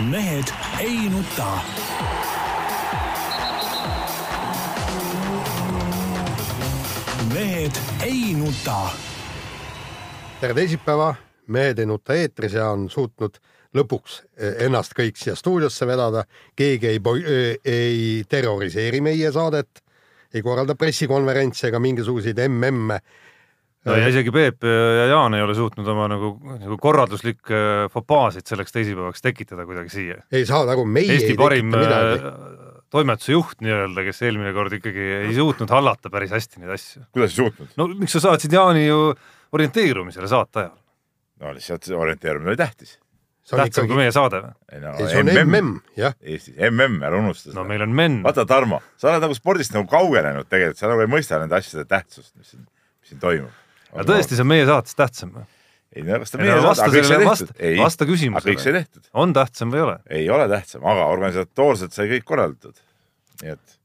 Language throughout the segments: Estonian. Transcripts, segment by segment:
mehed ei nuta. mehed ei nuta. tere teisipäeva, Mehed ei nuta eetris ja on suutnud lõpuks ennast kõik siia stuudiosse vedada. keegi ei, ei terroriseeri meie saadet, ei korralda pressikonverentse ega mingisuguseid MM-e no ja isegi Peep ja Jaan ei ole suutnud oma nagu, nagu korralduslikke fopaasid selleks teisipäevaks tekitada kuidagi siia. ei saada aru, meie Eesti ei parim tekita midagi. äh, toimetuse juht nii-öelda, kes eelmine kord ikkagi ei suutnud hallata päris hästi neid asju. kuidas ei suutnud? no miks sa saatsid Jaani ju orienteerumisele saate ajal? no lihtsalt orienteerumine oli tähtis. tähtsam kui meie saade või? ei no ei, see on MM, jah. Eestis, MM, ära unusta no meil on men. vaata, Tarmo, sa oled nagu spordist nagu kaugenenud tegelikult, sa nagu ei mõista nende asjade tähtsust, mis siin, mis siin toimub. Aga tõesti, see on meie saatest tähtsam või? ei no kas ta Ei, meie saade, vasta aga kõik sai tehtud. vasta- küsimusele. aga kõik sai tehtud. on tähtsam või ei ole? ei ole tähtsam, aga organisatoorselt sai kõik korraldatud. nii et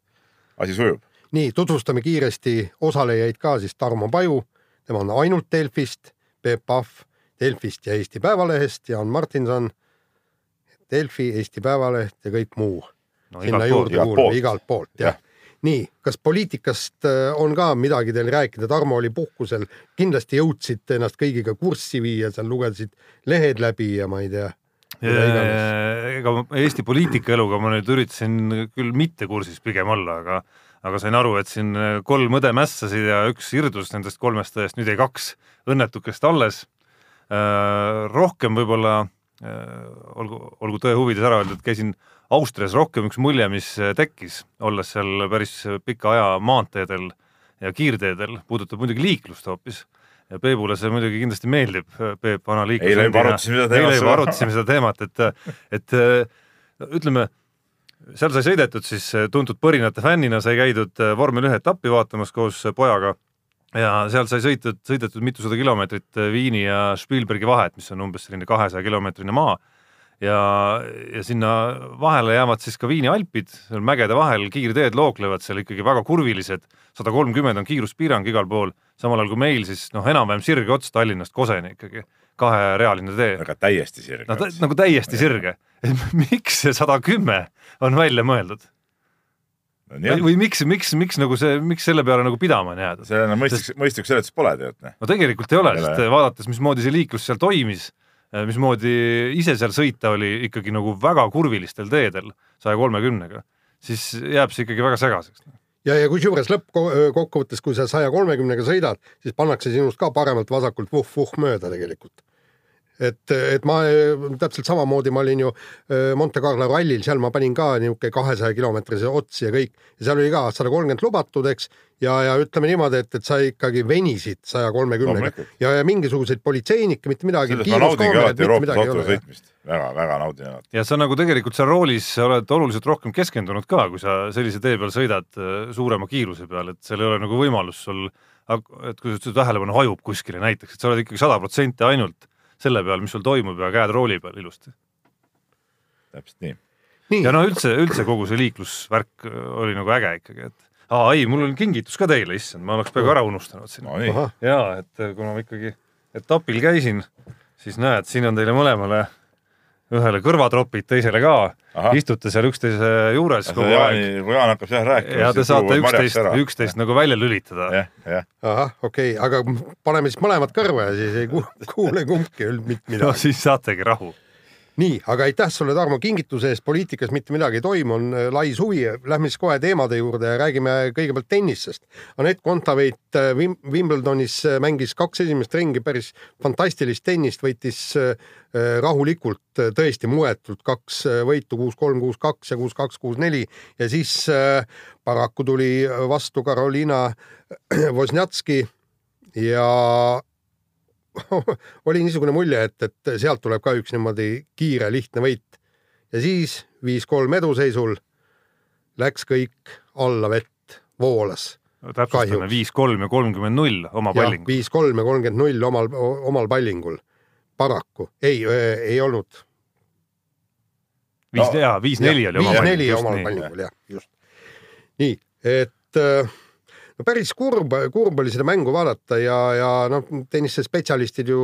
asi sujub. nii, tutvustame kiiresti osalejaid ka siis Tarmo Paju, tema on ainult Delfist, Peep Pahv Delfist ja Eesti Päevalehest, Jaan Martinson, Delfi, Eesti Päevaleht ja kõik muu no sinna juurde poolt. igalt poolt, jah Jah. Nii, kas poliitikast äh, on ka midagi teil rääkida, Tarmo oli puhkusel, kindlasti jõudsid ennast kõigiga kurssi viia, seal lugesid lehed läbi ja ma ei tea. iganes. ega Eesti poliitikaeluga ma nüüd üritasin küll mitte kursis pigem olla, aga aga sain aru, et siin kolm õde mässasid ja üks irdus nendest kolmest õest, nüüd jäi kaks õnnetukest alles. rohkem võib-olla, olgu, olgu tõe huvides ära öeldud, käisin Austrias rohkem üks mulje, mis tekkis, olles seal päris pika aja maanteedel ja kiirteedel, puudutab muidugi liiklust hoopis ja Peebule see muidugi kindlasti meeldib, Peep, vana liiklus. Eile juba arutasime seda teemat. eile juba arutasime seda teemat, et, et no, ütleme, seal sai sõidetud siis tuntud põrinate fännina, sai käidud vormel ühe etappi vaatamas koos pojaga ja seal sai sõitud, sõidetud mitusada kilomeetrit Viini ja Spielbergi vahet, mis on umbes selline kahesaja kilomeetrine maa ja, ja sinna vahele jäävad siis ka Viini alpid, seal mägede vahel kiirteed looklevad seal ikkagi väga kurvilised, sada kolmkümmend on kiiruspiirang igal pool, samal ajal kui meil siis noh, enam-vähem sirge ots Tallinnast Koseni ikkagi, kaherealine tee. aga täiesti sirge no ta, nagu täiesti sirge, et miks see sada kümme on välja mõeldud? Või, või miks, miks, miks nagu see, miks selle peale nagu pidama on jääda? sellele mõistlik, mõistlik seletus pole tead. noh. no tegelikult ei ole, sest vaadates, mismoodi see liiklus seal toimis, mismoodi ise seal sõita oli ikkagi nagu väga kurvilistel teedel saja kolmekümnega, siis jääb see ikkagi väga segaseks. ja, ja kusjuures lõppkokkuvõttes, kui sa saja kolmekümnega sõidad, siis pannakse sinust ka paremalt-vasakult vuh-vuh mööda tegelikult. Et, et ma täpselt samamoodi, ma olin ju äh, Monte Carlo rallil, seal ma panin ka niisugune kahesaja kilomeetrise otsi ja kõik ja seal oli ka sada kolmkümmend lubatud, eks. ja, ja ütleme niimoodi, et, et sa ikkagi venisid saja kolmekümnega ja, ja mingisuguseid politseinikke, mitte midagi. sellest ma naudingi alati Euroopas autoga sõitmist väga,, väga-väga naudin alati. ja sa nagu tegelikult seal roolis oled oluliselt rohkem keskendunud ka, kui sa sellise tee peal sõidad äh, suurema kiiruse peal, et seal ei ole nagu võimalus sul, et kui su tähelepanu hajub kuskile näiteks, et sa oled ikkagi sada protsenti ainult selle peal, mis sul toimub ja käed rooli peal ilusti. täpselt nii. nii, ja no üldse, üldse kogu see liiklusvärk äh, oli nagu äge ikkagi, et aa ei, mul on kingitus ka teile, issand, ma oleks peaaegu ära unustanud siin. no ja et äh, kuna ma ikkagi etapil käisin, siis näed, siin on teile mõlemale ühele kõrvatropid, teisele ka. Istute seal üksteise juures kogu Jaani, aeg kui Jaan hakkab seal rääkima. ja te saate üksteist, üksteist nagu välja lülitada. jah, jah. ahah, okei okay., aga paneme siis mõlemad kõrva ja siis ei ku- kuule kumbki mitte no midagi. siis saategi rahu. Nii, aga aitäh sulle, Tarmo, kingituse eest. poliitikas mitte midagi ei toimu, on äh, lai suvi. Lähme siis kohe teemade juurde ja räägime kõigepealt tennisest. Anett Kontaveit äh, Wim- Wimbledonis äh, mängis kaks esimest ringi päris fantastilist tennist, võitis rahulikult, tõesti muetult kaks võitu, kuus-kolm, kuus-kaks ja kuus-kaks, kuus-neli ja siis paraku tuli vastu Karoliina Wozniacki ja oli niisugune mulje, et, et sealt tuleb ka üks niimoodi kiire lihtne võit ja siis viis-kolm eduseisul läks kõik alla vett, voolas. täpsustame Kahjuks. viis-kolm ja kolmkümmend null oma jah, pallingu. viis-kolm ja kolmkümmend null omal, omal pallingul. paraku ei, ei olnud. viis No, jaa, viis-neli oli oma viis-neli palling. omal pallingul jah, just. nii, et äh, no päris kurb, kurb oli seda mängu vaadata ja, ja noh, tennisspetsialistid ju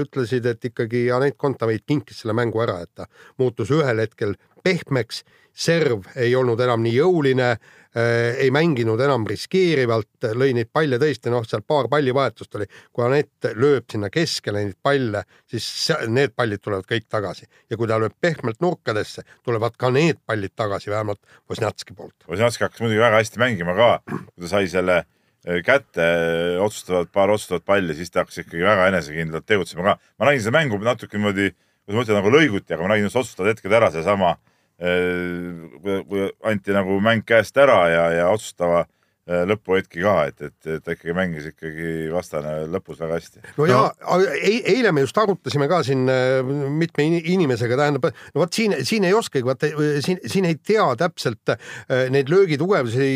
ütlesid, et ikkagi Anett Kontaveit kinkis selle mängu ära, et ta muutus ühel hetkel pehmeks, serv ei olnud enam nii jõuline äh,, ei mänginud enam riskeerivalt, lõi neid palle tõesti, noh, seal paar pallivahetust oli. kui Anett lööb sinna keskele neid palle, siis need pallid tulevad kõik tagasi ja kui ta lööb pehmelt nurkadesse, tulevad ka need pallid tagasi, vähemalt Vosnjatski poolt. Vosnjatski hakkas muidugi väga hästi mängima ka, kui ta sai selle äh, kätte otsustavat, paar otsustavat palli, siis ta hakkas ikkagi väga enesekindlalt tegutsema ka. ma nägin seda mängu natuke niimoodi, kuidas ma ütlen, nagu lõiguti, aga ma nägin just otsustavad hetked ära, seesama kui, kui anti nagu mäng käest ära ja, ja otsustava äh, lõpuhetki ka, et, et, et ta ikkagi mängis ikkagi vastane lõpus väga hästi. no ja no. eile me just arutasime ka siin äh, mitme inimesega, tähendab, no vot siin, siin ei oskagi, vaata siin, siin ei tea täpselt äh, neid löögitugevusi,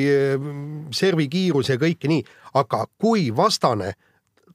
servi kiirusi ja kõike nii, aga kui vastane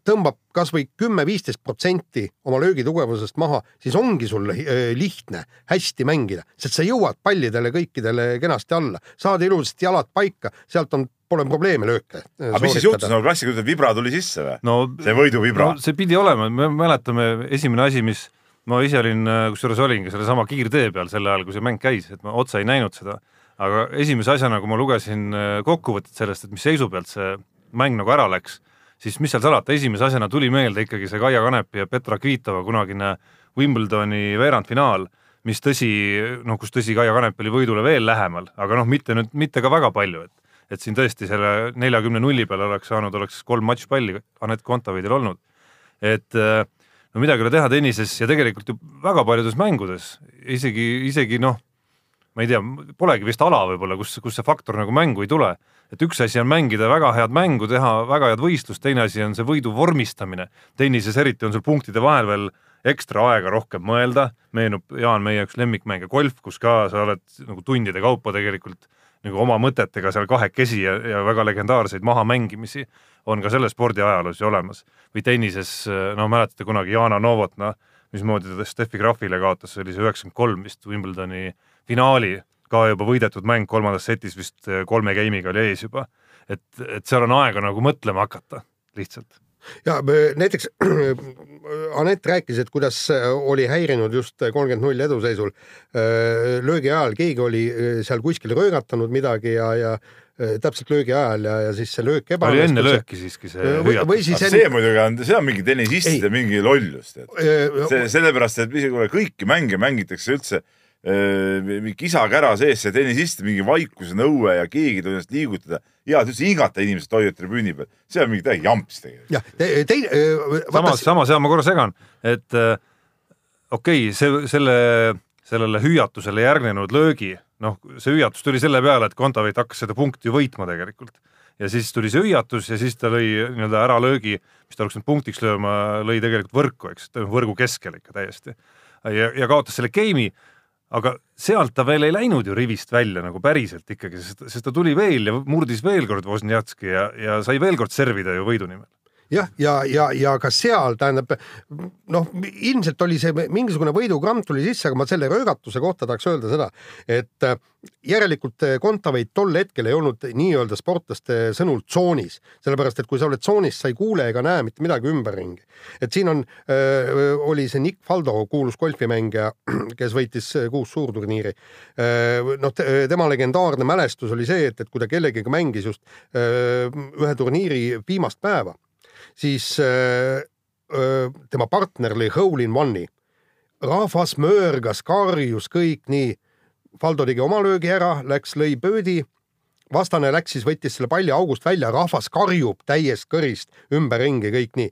tõmbab kasvõi kümme-viisteist protsenti oma löögitugevusest maha, siis ongi sul äh, lihtne hästi mängida, sest sa jõuad pallidele kõikidele kenasti alla, saad ilusasti jalad paika, sealt on pole probleeme lööke. Äh, aga mis siis juhtus, no klassikaline vibra tuli sisse või no,? see võiduvibra no,? see pidi olema, me mäletame, esimene asi, mis ma ise olin, äh, kusjuures olingi sellesama kiirtee peal sel ajal, kui see mäng käis, et ma otse ei näinud seda. aga esimese asjana, kui ma lugesin kokkuvõtet sellest, et mis seisu pealt see mäng nagu ära läks siis mis seal salata, esimese asjana tuli meelde ikkagi see Kaia Kanepi ja Petra Kvitova kunagine Wimbledoni veerandfinaal, mis tõsi, noh, kus tõsi, Kaia Kanep oli võidule veel lähemal, aga noh, mitte nüüd, mitte ka väga palju, et et siin tõesti selle neljakümne nulli peale oleks saanud, oleks kolm matšpalli Anett Kontaveidil olnud. et no midagi ei ole teha tennises ja tegelikult ju väga paljudes mängudes, isegi, isegi noh, ma ei tea, polegi vist ala võib-olla, kus, kus see faktor nagu mängu ei tule et üks asi on mängida väga head mängu, teha väga head võistlust, teine asi on see võidu vormistamine. tennises eriti on sul punktide vahel veel ekstra aega rohkem mõelda, meenub Jaan meie üks lemmikmänge golf, kus ka sa oled nagu tundide kaupa tegelikult nagu oma mõtetega seal kahekesi ja, ja väga legendaarseid mahamängimisi on ka selles spordiajaloos ju olemas. või tennises, no mäletate kunagi Yana Novotna, mismoodi ta Steffi Grafile kaotas, see oli see üheksakümmend kolm vist Wimbledoni finaali ka juba võidetud mäng kolmandas setis vist eh, kolme game'iga oli ees juba. et, et seal on aega nagu mõtlema hakata lihtsalt ja näiteks Anett rääkis, et kuidas oli häirinud just kolmkümmend null eduseisul äh, löögi ajal, keegi oli äh, seal kuskil röögatanud midagi ja, ja äh, täpselt löögi ajal ja, ja siis see löök ebaõnnestus. oli enne lööki siiski see hüüatus. või siis enne... see muidugi on, see on mingi tennisistide mingi lollus, tead. see sellepärast, et isegi kõiki mänge mängitakse üldse mingi kisa-kära sees, see tennisist, mingi vaikuse nõue ja keegi ei tohi ennast liigutada. ja üldse hingata inimesed hoiavad tribüüni peal, see on mingi täiega jamps tegelikult. jah, teine. samas, samas ja ma korra segan, et okei okay,, see, selle, sellele hüüatusele järgnenud löögi, noh, see hüüatus tuli selle peale, et Kontaveit hakkas seda punkti võitma tegelikult ja siis tuli see hüüatus ja siis ta lõi nii-öelda äralöögi, mis ta oleks nüüd punktiks lööma, lõi tegelikult võrku, eks, võrgu keskel ikka täiesti. ja, ja kaotas selle game'i aga sealt ta veel ei läinud ju rivist välja nagu päriselt ikkagi, sest, sest ta tuli veel ja murdis veel kord Wozniacki ja, ja sai veel kord servida ju võidu nimel jah, ja, ja, ja, ja ka seal tähendab noh, ilmselt oli see mingisugune võidugramm tuli sisse, aga ma selle röögatuse kohta tahaks öelda seda, et äh, järelikult äh, Kontaveit tol hetkel ei olnud nii-öelda sportlaste sõnul tsoonis, sellepärast et kui sa oled tsoonis, sa ei kuule ega näe mitte midagi ümberringi. et siin on, äh, oli see Nick Faldo, kuulus golfimängija, kes võitis kuus suurturniiri. noh, tema legendaarne mälestus oli see, et, et kui ta kellegagi mängis just ühe turniiri viimast päeva siis öö, öö, tema partner lõi hole in one'i. rahvas möörgas, karjus kõik nii. Faldo tegi oma löögi ära, läks, lõi pöödi. vastane läks siis, võttis selle palli august välja, rahvas karjub täiest kõrist ümberringi kõik nii.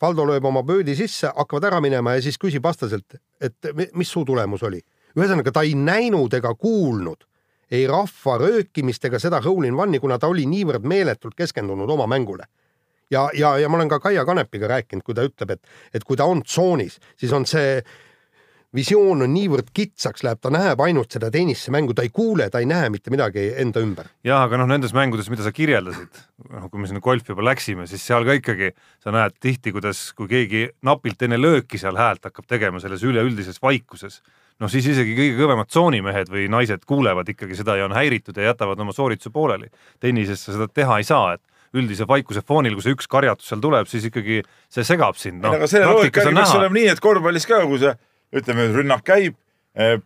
Faldo lööb oma pöödi sisse, hakkavad ära minema ja siis küsib vastaselt, et mis su tulemus oli. ühesõnaga, ta ei näinud ega kuulnud ei rahva röökimist ega seda hole in one'i, kuna ta oli niivõrd meeletult keskendunud oma mängule ja, ja, ja ma olen ka Kaia Kanepiga rääkinud, kui ta ütleb, et, et kui ta on tsoonis, siis on see visioon on niivõrd kitsaks läheb, ta näeb ainult seda tennisemängu, ta ei kuule, ta ei näe mitte midagi enda ümber. jah, aga noh, nendes mängudes, mida sa kirjeldasid, noh, kui me sinna golfi juba läksime, siis seal ka ikkagi sa näed tihti, kuidas, kui keegi napilt enne lööki seal häält hakkab tegema selles üleüldises vaikuses, noh siis isegi kõige kõvemad tsoonimehed või naised kuulevad ikkagi seda ja on häiritud ja jätavad oma soorituse pooleli. tennises sa seda teha ei saa, et üldise vaikuse foonil, kui see üks karjatus seal tuleb, siis ikkagi see segab sind no,. noh, aga selle loogika järgi peaks olema nii, et korvpallis ka, kui see ütleme, rünnak käib,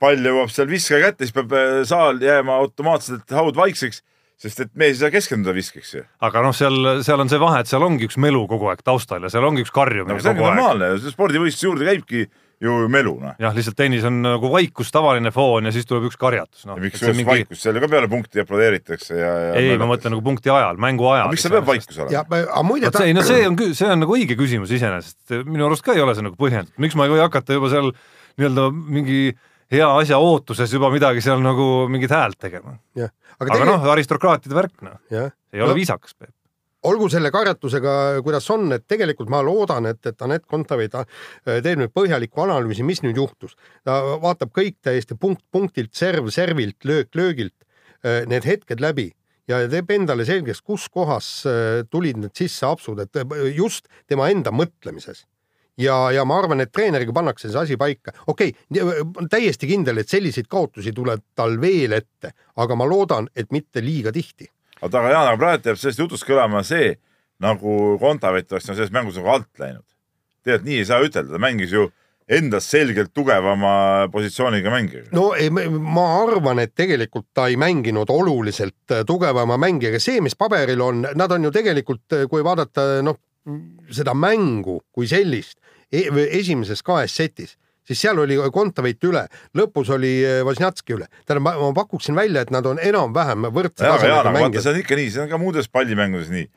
pall jõuab seal viskaja kätte, siis peab eh, saal jääma automaatselt haud vaikseks, sest et mees ei saa keskenduda viskeks ju. aga noh, seal, seal on see vahe, et seal ongi üks melu kogu aeg taustal ja seal ongi üks no karjumine see ongi kogu aeg. normaalne, spordivõistluse juurde käibki ju melu noh. jah, lihtsalt tennis on nagu vaikus, tavaline foon ja siis tuleb üks karjatus, noh. miks just mingi... vaikus, seal ju ka peale punkti aplodeeritakse ja, ja. ei, ma mõtlen nagu punkti ajal, mängu ajal. miks seal peab vaikus olema? ja aga muide vot see, no see on küll, see on nagu õige küsimus iseenesest, minu arust ka ei ole see nagu põhjendatud, miks ma ei või hakata juba seal nii-öelda mingi hea asja ootuses juba midagi seal nagu mingit häält tegema. aga, aga aga noh, aristokraatide värk noh, ei ole No. viisakas, Peep. Olgu selle karjatusega, kuidas on, et tegelikult ma loodan, et, et Anett Kontaveit äh, teeb nüüd põhjaliku analüüsi, mis nüüd juhtus. ta vaatab kõik täiesti punkt punktilt, serv servilt, löök löögilt äh, need hetked läbi ja teeb endale selgeks, kus kohas äh, tulid need sisse apsud, et just tema enda mõtlemises ja, ja ma arvan, et treeneriga pannakse see asi paika. okei okay,, täiesti kindel, et selliseid kaotusi tuleb tal veel ette, aga ma loodan, et mitte liiga tihti. Aga Jaan, aga praegu jääb sellest jutust kõlama see, nagu Kontaveit oleks selles mängus nagu alt läinud. tegelikult nii ei saa ütelda, ta mängis ju endast selgelt tugevama positsiooniga mängija. no ei, ma- arvan, et tegelikult ta ei mänginud oluliselt äh, tugevama mängijaga, see, mis paberil on, nad on ju tegelikult, kui vaadata noh, seda mängu kui sellist e esimeses kahes setis, siis seal oli Kontaveit üle, lõpus oli äh, Vosnjatski üle. tähendab, ma ma pakuksin välja, et nad on enam-vähem võrdse tasemega mängijad. see on ikka nii, see on ka muudes pallimängudes nii,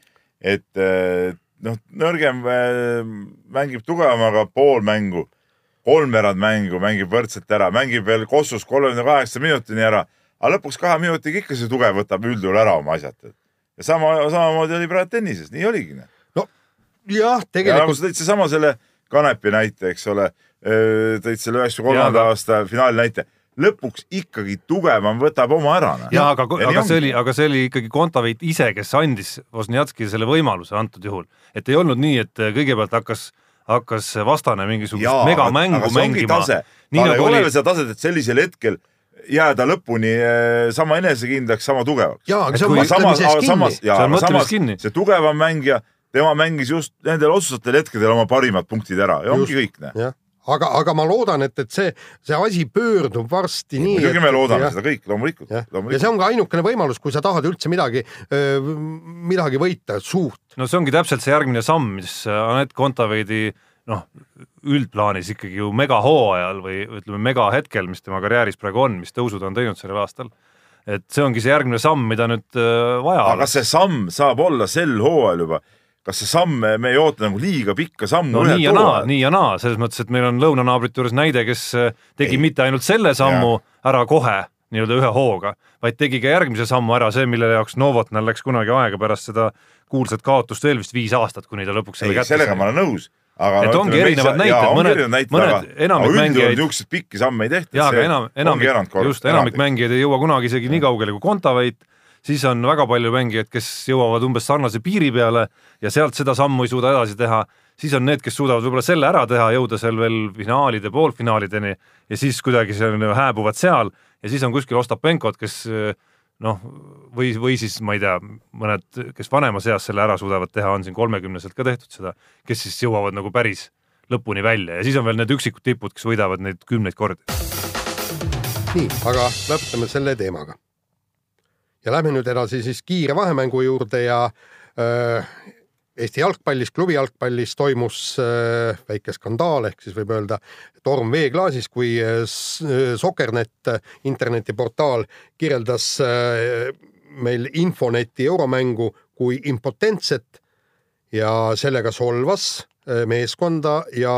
et eh, noh, nõrgem eh, mängib tugevamaga pool mängu, kolmveerand mängu mängib võrdselt ära, mängib veel Kossus kolmekümne kaheksa minutini ära, aga lõpuks kahe minutiga ikka see tugev võtab üldjuhul ära oma asjad. ja sama, samamoodi oli praegu tennises, nii oligi. jah, ja nagu tegelikult sa tõid seesama selle Kanepi näite, eks ole, tõid selle üheksakümne kolmanda Jaa, aasta finaali näite, lõpuks ikkagi tugevam võtab oma ära. noh. ja aga, aga see ongi. oli, aga see oli ikkagi Kontaveit ise, kes andis Vosnjatskile selle võimaluse antud juhul, et ei olnud nii, et kõigepealt hakkas, hakkas vastane mingisugust megamängu mängima. nii nii nagu ei ole oli, seda taset, et sellisel hetkel jääda lõpuni eh, sama enesekindlaks, sama tugevaks. ja, aga see on mõtlemises kinni See ja on mõtlemises kinni. see tugevam mängija, tema mängis just nendel otsustatel hetkedel oma parimad punktid ära ja ongi kõik. jah, aga, aga ma loodan, et, et see, see asi pöördub varsti nii. muidugi me loodame seda kõik, loomulikult. jah, ja see on ka ainukene võimalus, kui sa tahad üldse midagi, midagi võita suurt. no see ongi täpselt see järgmine samm, mis Anett Kontaveidi noh, üldplaanis ikkagi ju megahooajal või ütleme, megahetkel, mis tema karjääris praegu on, mis tõusud on teinud sellel aastal. et see ongi see järgmine samm, mida nüüd vaja aga kas see samm saab olla sel hooajal juba, kas see samm, me ei oota nagu liiga pikka sammu no nii ja naa, nii ja naa, selles mõttes, et meil on lõunanaabrite juures näide, kes äh, tegi Ei. mitte ainult selle sammu ära kohe nii-öelda ühe hooga, vaid tegi ka järgmise sammu ära, see, mille jaoks Novotnal läks kunagi aega pärast seda kuulsat kaotust veel vist viis aastat, kuni ta lõpuks selle ei, kätte sellega ma olen nõus. aga Et ongi erinevad näited, mõned- mõned- enamik mängijaid- niisuguseid pikki samme ei tehta. jaa, aga enam, enamik, just, enamik mängijaid ei jõua kunagi isegi nii kaugele kui Kontaveit, siis on väga palju mängijaid, kes jõuavad umbes sarnase piiri peale ja sealt seda sammu ei suuda edasi teha, siis on need, kes suudavad võib-olla selle ära teha, jõuda seal veel finaalide, poolfinaalideni ja siis kuidagi seal hääbuvad seal ja siis on kuskil Ostapenkod, kes noh, või, või siis ma ei tea, mõned, kes vanemas eas selle ära suudavad teha, on siin kolmekümneselt ka tehtud seda, kes siis jõuavad nagu päris lõpuni välja ja siis on veel need üksikud tipud, kes võidavad neid kümneid kordi. nii, aga lõpetame selle teemaga. Ja lähme nüüd edasi siis kiire vahemängu juurde ja äh, Eesti jalgpallis, klubi jalgpallis toimus äh, väike skandaal ehk siis võib öelda torm veeklaasis, kui äh, Sokernet internetiportaal kirjeldas äh, meil Infoneti euromängu kui impotentset ja sellega solvas meeskonda ja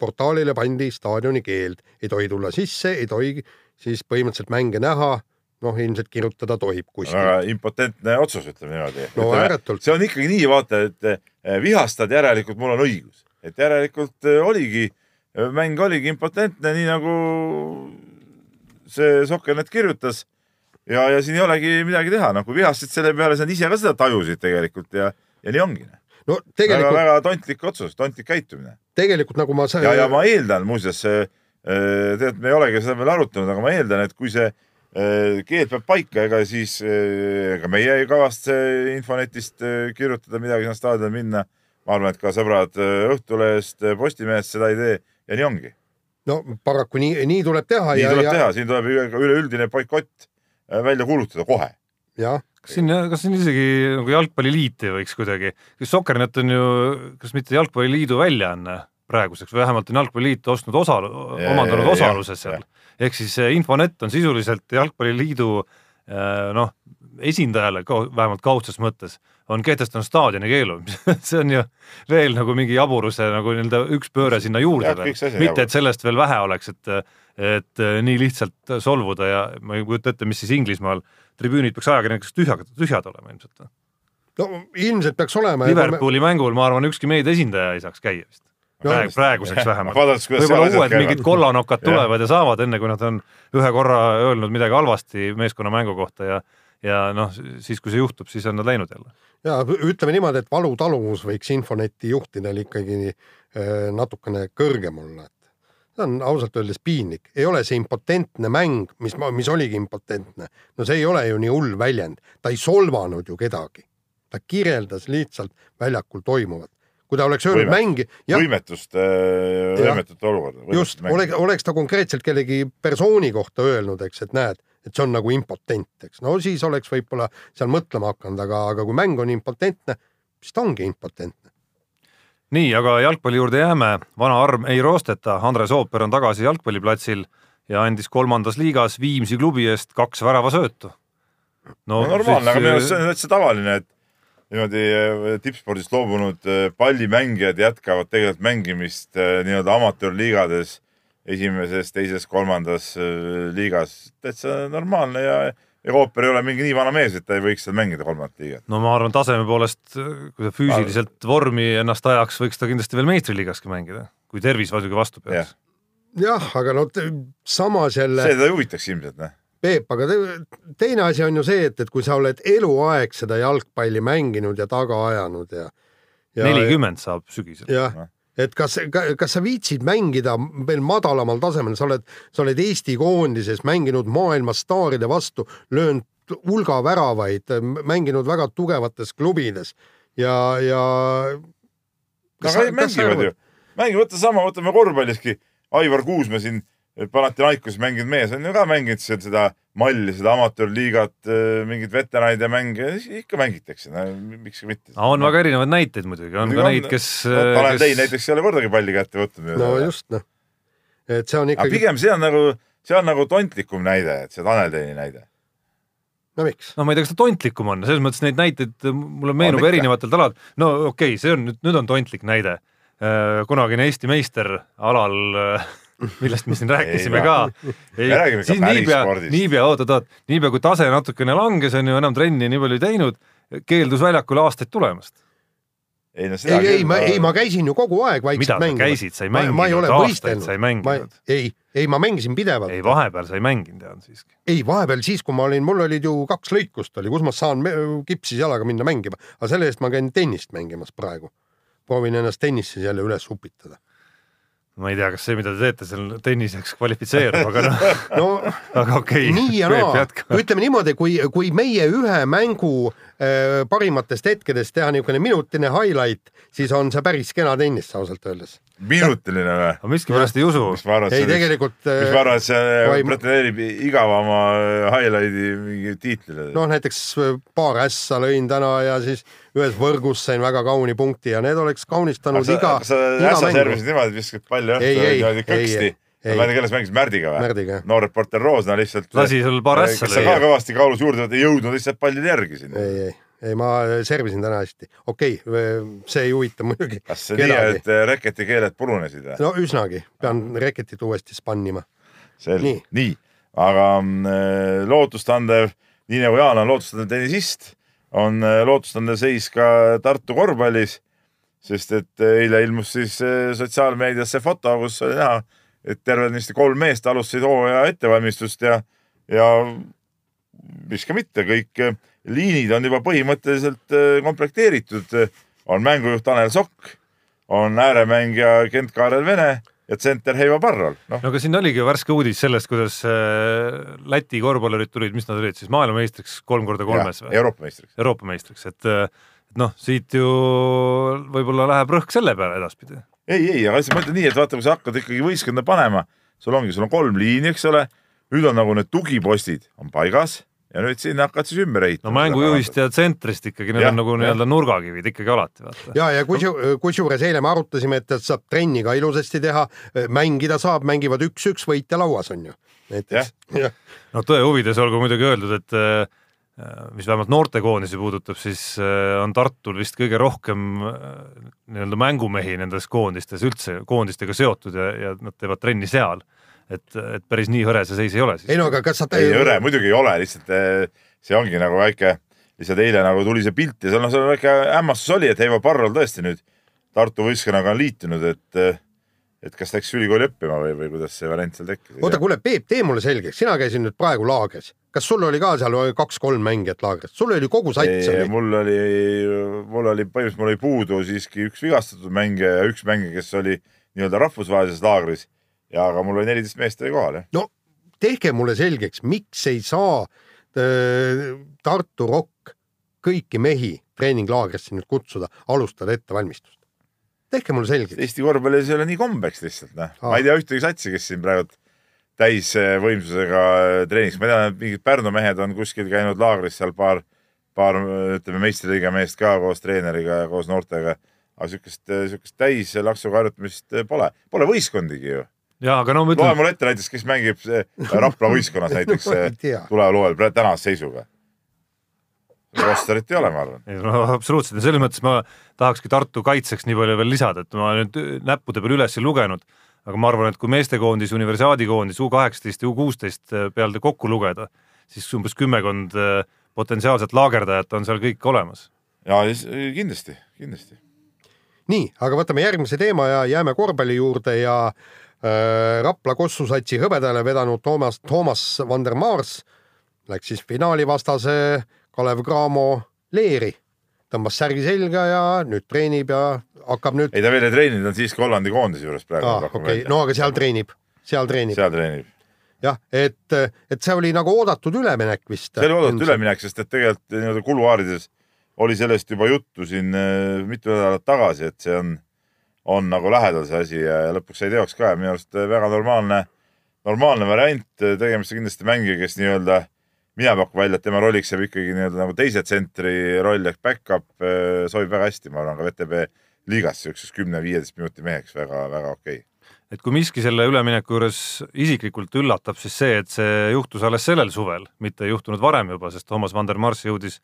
portaalile pandi staadioni keeld, ei tohi tulla sisse, ei tohi siis põhimõtteliselt mänge näha, noh, ilmselt kirjutada tohib kuskil. väga impotentne otsus, ütleme niimoodi. No ääretult. see on ikkagi nii, vaata, et eh, vihastad, järelikult mul on õigus, et järelikult eh, oligi, mäng oligi impotentne, nii nagu see Sokkernet kirjutas. ja, ja siin ei olegi midagi teha, noh, kui vihastasid selle peale, nad ise ka seda tajusid tegelikult ja, ja nii ongi. no tegelikult, väga-väga tontlik otsus, tontlik käitumine. tegelikult nagu ma ja, ja ma eeldan muuseas, tead, me ei olegi seda veel arutanud, aga ma eeldan, et kui see keel peab paika, ega siis ega meie ei kavatse Infonetist äh, kirjutada midagi sinna staadionile minna. ma arvan, et ka sõbrad äh, Õhtulehest, Postimehest seda ei tee ja nii ongi. no paraku nii, nii tuleb teha. nii ja, tuleb ja... teha, siin tuleb üleüldine boikott välja kuulutada kohe. jah kas siin, kas siin isegi nagu jalgpalliliit ei võiks kuidagi, kas Sokernet on ju, kas mitte Jalgpalliliidu väljaanne praeguseks või vähemalt on Jalgpalliliit ostnud osa, omandanud osaluse seal ehk siis Infonet on sisuliselt Jalgpalliliidu äh, noh, esindajale vähemalt kaudses mõttes on kehtestanud staadioni keelu see on ju veel nagu mingi jaburuse nagu nii-öelda üks pööre sinna juurde veel, mitte et sellest veel vähe oleks, et et nii lihtsalt solvuda ja ma ei kujuta ette, mis siis Inglismaal tribüünid peaks ajakirjanikest tühjad, tühjad olema ilmselt. no ilmselt peaks olema. Liverpooli me... mängul ma arvan, ükski meedia esindaja ei saaks käia vist praegu, praeguseks vähemalt. võib-olla uued mingid kollanokad tulevad ja saavad, enne kui nad on ühe korra öelnud midagi halvasti meeskonna mängu kohta ja ja noh, siis kui see juhtub, siis on nad läinud jälle. ja ütleme niimoodi, et valutaluvus võiks Infoneti juhtidel ikkagi äh, natukene kõrgem olla, et see on ausalt öeldes piinlik, ei ole see impotentne mäng, mis, mis oligi impotentne. no see ei ole ju nii hull väljend, ta ei solvanud ju kedagi. ta kirjeldas lihtsalt väljakul toimuvat kui ta oleks öelnud mängi. võimetust, äh, võimetut olukorda. just, oleks, oleks ta konkreetselt kellegi persooni kohta öelnud, eks, et näed, et see on nagu impotent, eks, no siis oleks võib-olla seal mõtlema hakanud, aga, aga kui mäng on impotentne, siis ta ongi impotentne. nii, aga jalgpalli juurde jääme, vana arm ei roosteta, Andres Ooper on tagasi jalgpalliplatsil ja andis kolmandas liigas Viimsi klubi eest kaks väravasöötu. no, no normaalne, aga minu arust see on täitsa tavaline, et niimoodi äh, tippspordist loobunud äh, pallimängijad jätkavad tegelikult mängimist äh, nii-öelda amatöörliigades, esimeses, teises, kolmandas liigas. täitsa normaalne ja Euroopa ei ole mingi nii vana mees, et ta ei võiks seal mängida kolmandat liigat. no ma arvan, taseme poolest, kui ta füüsiliselt vormi ennast ajaks, võiks ta kindlasti veel meistriliigaski mängida, kui tervis muidugi vastu peaks. jah, aga no samas jälle. see teda ei huvitaks ilmselt, noh Peep, aga te, teine asi on ju see, et, et kui sa oled eluaeg seda jalgpalli mänginud ja taga ajanud ja, ja. nelikümmend saab sügisel. jah, et kas, kas sa viitsid mängida veel madalamal tasemel, sa oled, sa oled Eesti koondises mänginud maailma staaride vastu, löönud hulga väravaid, mänginud väga tugevates klubides ja, ja. aga mängivad ju, mängivad, võta sama, võtame korvpalliski, Aivar Kuusmäe siin Panathinaikos mänginud mees on ju ka mänginud seal seda malli, seda amatöörliigat, äh, mingeid veteranide mänge, ikka mängitakse no,, miks ka mitte. on väga erinevaid näiteid muidugi, on ka neid, kes no,. Tanel kes... Tein näiteks ei ole kordagi palli kätte võtnud. no just noh, et see on ikkagi. pigem see on nagu, see on nagu tontlikum näide, et see Tanel Teini näide no miks? no ma ei tea, kas ta tontlikum on, selles mõttes neid näiteid mulle meenub erinevatelt alad. no okei okay,, see on nüüd, nüüd on tontlik näide. Äh, kunagine Eesti meister alal millest me siin rääkisime ei, ka. siis niipea, niipea, oot-oot-oot, niipea kui tase natukene langes, on ju, enam trenni nii palju ei teinud, keeldus väljakule aastaid tulemast. ei no seda ei, ei, ma, ei, ma käisin ju kogu aeg vaikselt mängimas. mida sa käisid, sa ei mänginud, aastaid sa ei mänginud. ei, ei, ma mängisin pidevalt. ei, vahepeal sa ei mänginud, tean siiski. ei, vahepeal siis, kui ma olin, mul olid ju kaks lõikust oli, kus ma saan kipsis jalaga minna mängima, aga selle eest ma käin tennist mängimas praegu. proovin ennast tennises jälle üles upitada ma ei tea, kas see, mida te teete seal tenniseks kvalifitseerub, aga noh no, aga okei okay.. nii ja naa, ütleme niimoodi, kui, kui meie ühe mängu äh, parimatest hetkedest teha niisugune minutine highlight, siis on see päris kena tennis ausalt öeldes. minutiline või? aga miskipärast ei usu. ei, tegelikult. mis ma arvan, et see vaim... pretendeerib igavama highlight'i mingi tiitlile. noh, näiteks paar ässa lõin täna ja siis ühes võrgus sain väga kauni punkti ja need oleks kaunistanud sa, iga. sa ässa servisid niimoodi, viskad palli õhku niimoodi kõksti. ma ei tea, kelles mängisid Märdiga või? noor reporter Roosna lihtsalt. lasi sul paar ässa lüüa. ka kõvasti kaalus juurde, ei jõudnud lihtsalt pallile järgi sinna. ei, ei, ei ma servisin täna hästi. okei okay,, see ei huvita muidugi. kas see nii, et reketi keeled purunesid või? no üsnagi, pean reketit uuesti spannima. selge, nii, nii., aga mm, lootustandev, nii nagu Jaan on lootustandev tennisist on äh, lootustandev seis ka Tartu korvpallis, sest et äh, eile ilmus siis äh, sotsiaalmeedias see foto, kus oli näha, et tervenisti kolm meest alustasid hooaja ettevalmistust ja, ja miks ka mitte, kõik liinid on juba põhimõtteliselt komplekteeritud. on mängujuht Tanel Sokk, on ääremängija Kent-Kaarel Vene ja tsenter Heivo Parrol, noh no aga siin oligi ju värske uudis sellest, kuidas äh, Läti korvpallurid tulid, mis nad olid siis maailmameistriks kolm korda kolmes või? Euroopa meistriks. Euroopa meistriks, et et noh, siit ju võib-olla läheb rõhk selle peale edaspidi. ei, ei, aga ma ütlen nii, et vaata, kui sa hakkad ikkagi võistkonda panema, sul ongi, sul on kolm liini, eks ole, nüüd on nagu need tugipostid on paigas ja nüüd sinna hakkad siis ümber ehitama. no mängujuhist ja tsentrist ikkagi, need Jah, on nagu nii-öelda nurgakivid ikkagi alati, ja, ja kus, kusjuures eile me arutasime, et et saab trenni ka ilusasti teha, mängida saab, mängivad üks-üks, võitja lauas on ju. no tõe huvides olgu muidugi öeldud, et äh, mis vähemalt noortekoondisi puudutab, siis äh, on Tartul vist kõige rohkem äh, nii-öelda mängumehi nendes koondistes üldse koondistega seotud ja, ja nad teevad trenni seal. et, et päris nii hõre see seis ei ole siis ei. no aga kas sa ei hõre muidugi ei ole, lihtsalt eh, see ongi nagu väike, lihtsalt eile nagu tuli see pilt ja seal noh, seal väike hämmastus oli, et Heivo Parrol tõesti nüüd Tartu võistkonnaga on liitunud, et et kas läks ülikooli õppima või, või kuidas see variant seal tekkis. oota, kuule, Peep, tee mulle selgeks, sina käisid nüüd praegu laagris, kas sul oli ka seal kaks-kolm mängijat laagris, sul oli kogu sats oli? mul oli, mul oli põhimõtteliselt mul oli puudu siiski üks vigastatud mängija ja üks mängija, kes oli nii-öelda rahvusvahelises laagris ja aga mul oli neliteist meest oli kohal jah. no tehke mulle selgeks, miks ei saa äh, Tartu Rock kõiki mehi treeninglaagrisse nüüd kutsuda, alustada ettevalmistust. tehke mulle selgeks. Eesti korvpallis ei ole nii kombeks lihtsalt noh, ma ei tea ühtegi satsi, kes siin praegu täisvõimsusega treeniks, ma tean, et mingid Pärnu mehed on kuskil käinud laagris seal paar, paar ütleme meistriliiga meest ka koos treeneriga ja koos noortega. aga siukest, siukest täislaksuga harjutamist pole, pole võistkondigi ju. Ja aga no ma loe ütlen, mulle ette näiteks, kes mängib see Rapla võistkonnas näiteks No ma ei tea. tuleva loel praegu tänase seisuga. rosterit ei ole, ma arvan. no absoluutselt ja selles mõttes ma tahakski Tartu kaitseks nii palju veel lisada, et ma nüüd näppude peal üles ei lugenud, aga ma arvan, et kui meestekoondis, universiaadikoondis, U kaheksateist ja U kuusteist peale kokku lugeda, siis umbes kümmekond eh, potentsiaalset laagerdajat on seal kõik olemas. ja kindlasti, kindlasti. nii, aga võtame järgmise teema ja jääme korvpalli juurde ja äh, Rapla Kossusatsi hõbedale vedanud Toomas, Toomas van der Maars läks siis finaalivastase Kalev Cramo leeri, tõmbas särgi selga ja nüüd treenib ja hakkab nüüd, ei, ta veel ei treeninud, ta on siiski Hollandi koondise juures praegu. okei okay., no aga seal treenib, seal treenib seal treenib. jah, et, et see oli nagu oodatud üleminek vist. see oli oodatud üleminek, sest et tegelikult nii-öelda kuluaarides oli sellest juba juttu siin äh, mitu nädalat tagasi, et see on, on nagu lähedal see asi ja, lõpuks sai teoks ka ja minu arust äh, väga normaalne, normaalne variant, tegemist on kindlasti mängija, kes nii-öelda, mina pakun välja, et tema rolliks jääb ikkagi nii-öelda nagu teise tsentri roll ehk back-up äh, sobib väga hästi, ma arvan, ka VTB liigas siukseks kümne-viieteist minuti meheks väga-väga okei okay.. et kui miski selle ülemineku juures isiklikult üllatab, siis see, et see juhtus alles sellel suvel, mitte juhtunud varem juba, sest Toomas van der Mars jõudis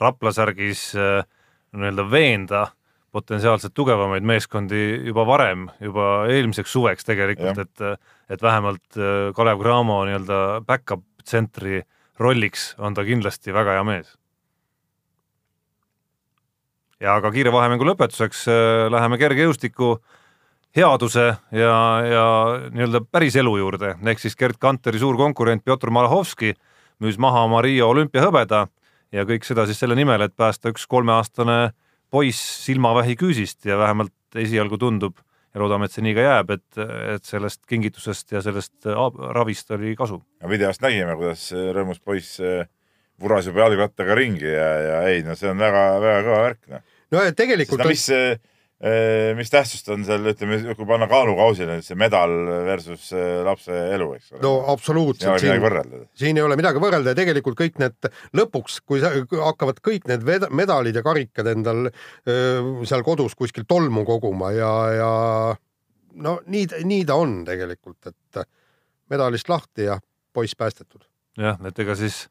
Rapla särgis nii-öelda veenda potentsiaalselt tugevamaid meeskondi juba varem, juba eelmiseks suveks tegelikult, et et vähemalt äh, Kalev Cramo nii-öelda back-up tsentri rolliks on ta kindlasti väga hea mees. ja ka kiire vahemängu lõpetuseks äh, läheme kergejõustiku headuse ja, ja nii-öelda päris elu juurde, ehk siis Gerd Kanteri suur konkurent Pjotor Malahovski müüs maha oma Riia olümpiahõbeda ja kõik seda siis selle nimel, et päästa üks kolmeaastane poiss silmavähi küüsist ja vähemalt esialgu tundub ja loodame, et see nii ka jääb, et, et sellest kingitusest ja sellest ab- ravist oli kasu. videost nägime, kuidas äh, rõõmus poiss äh, vuras juba jalgrattaga ringi ja, ja ei no see on väga-väga kõva värk noh. no ja tegelikult no mis, mis tähtsust on seal, ütleme, kui panna kaalukausile nüüd see medal versus äh, lapse elu, eks ole no siin ei absoluutselt ole midagi võrrelda. siin ei ole midagi võrrelda ja tegelikult kõik need lõpuks, kui sa, hakkavad kõik need medalid ja karikad endal öö, seal kodus kuskil tolmu koguma ja, ja no nii, nii ta on tegelikult, et medalist lahti ja poiss päästetud. jah, et ega siis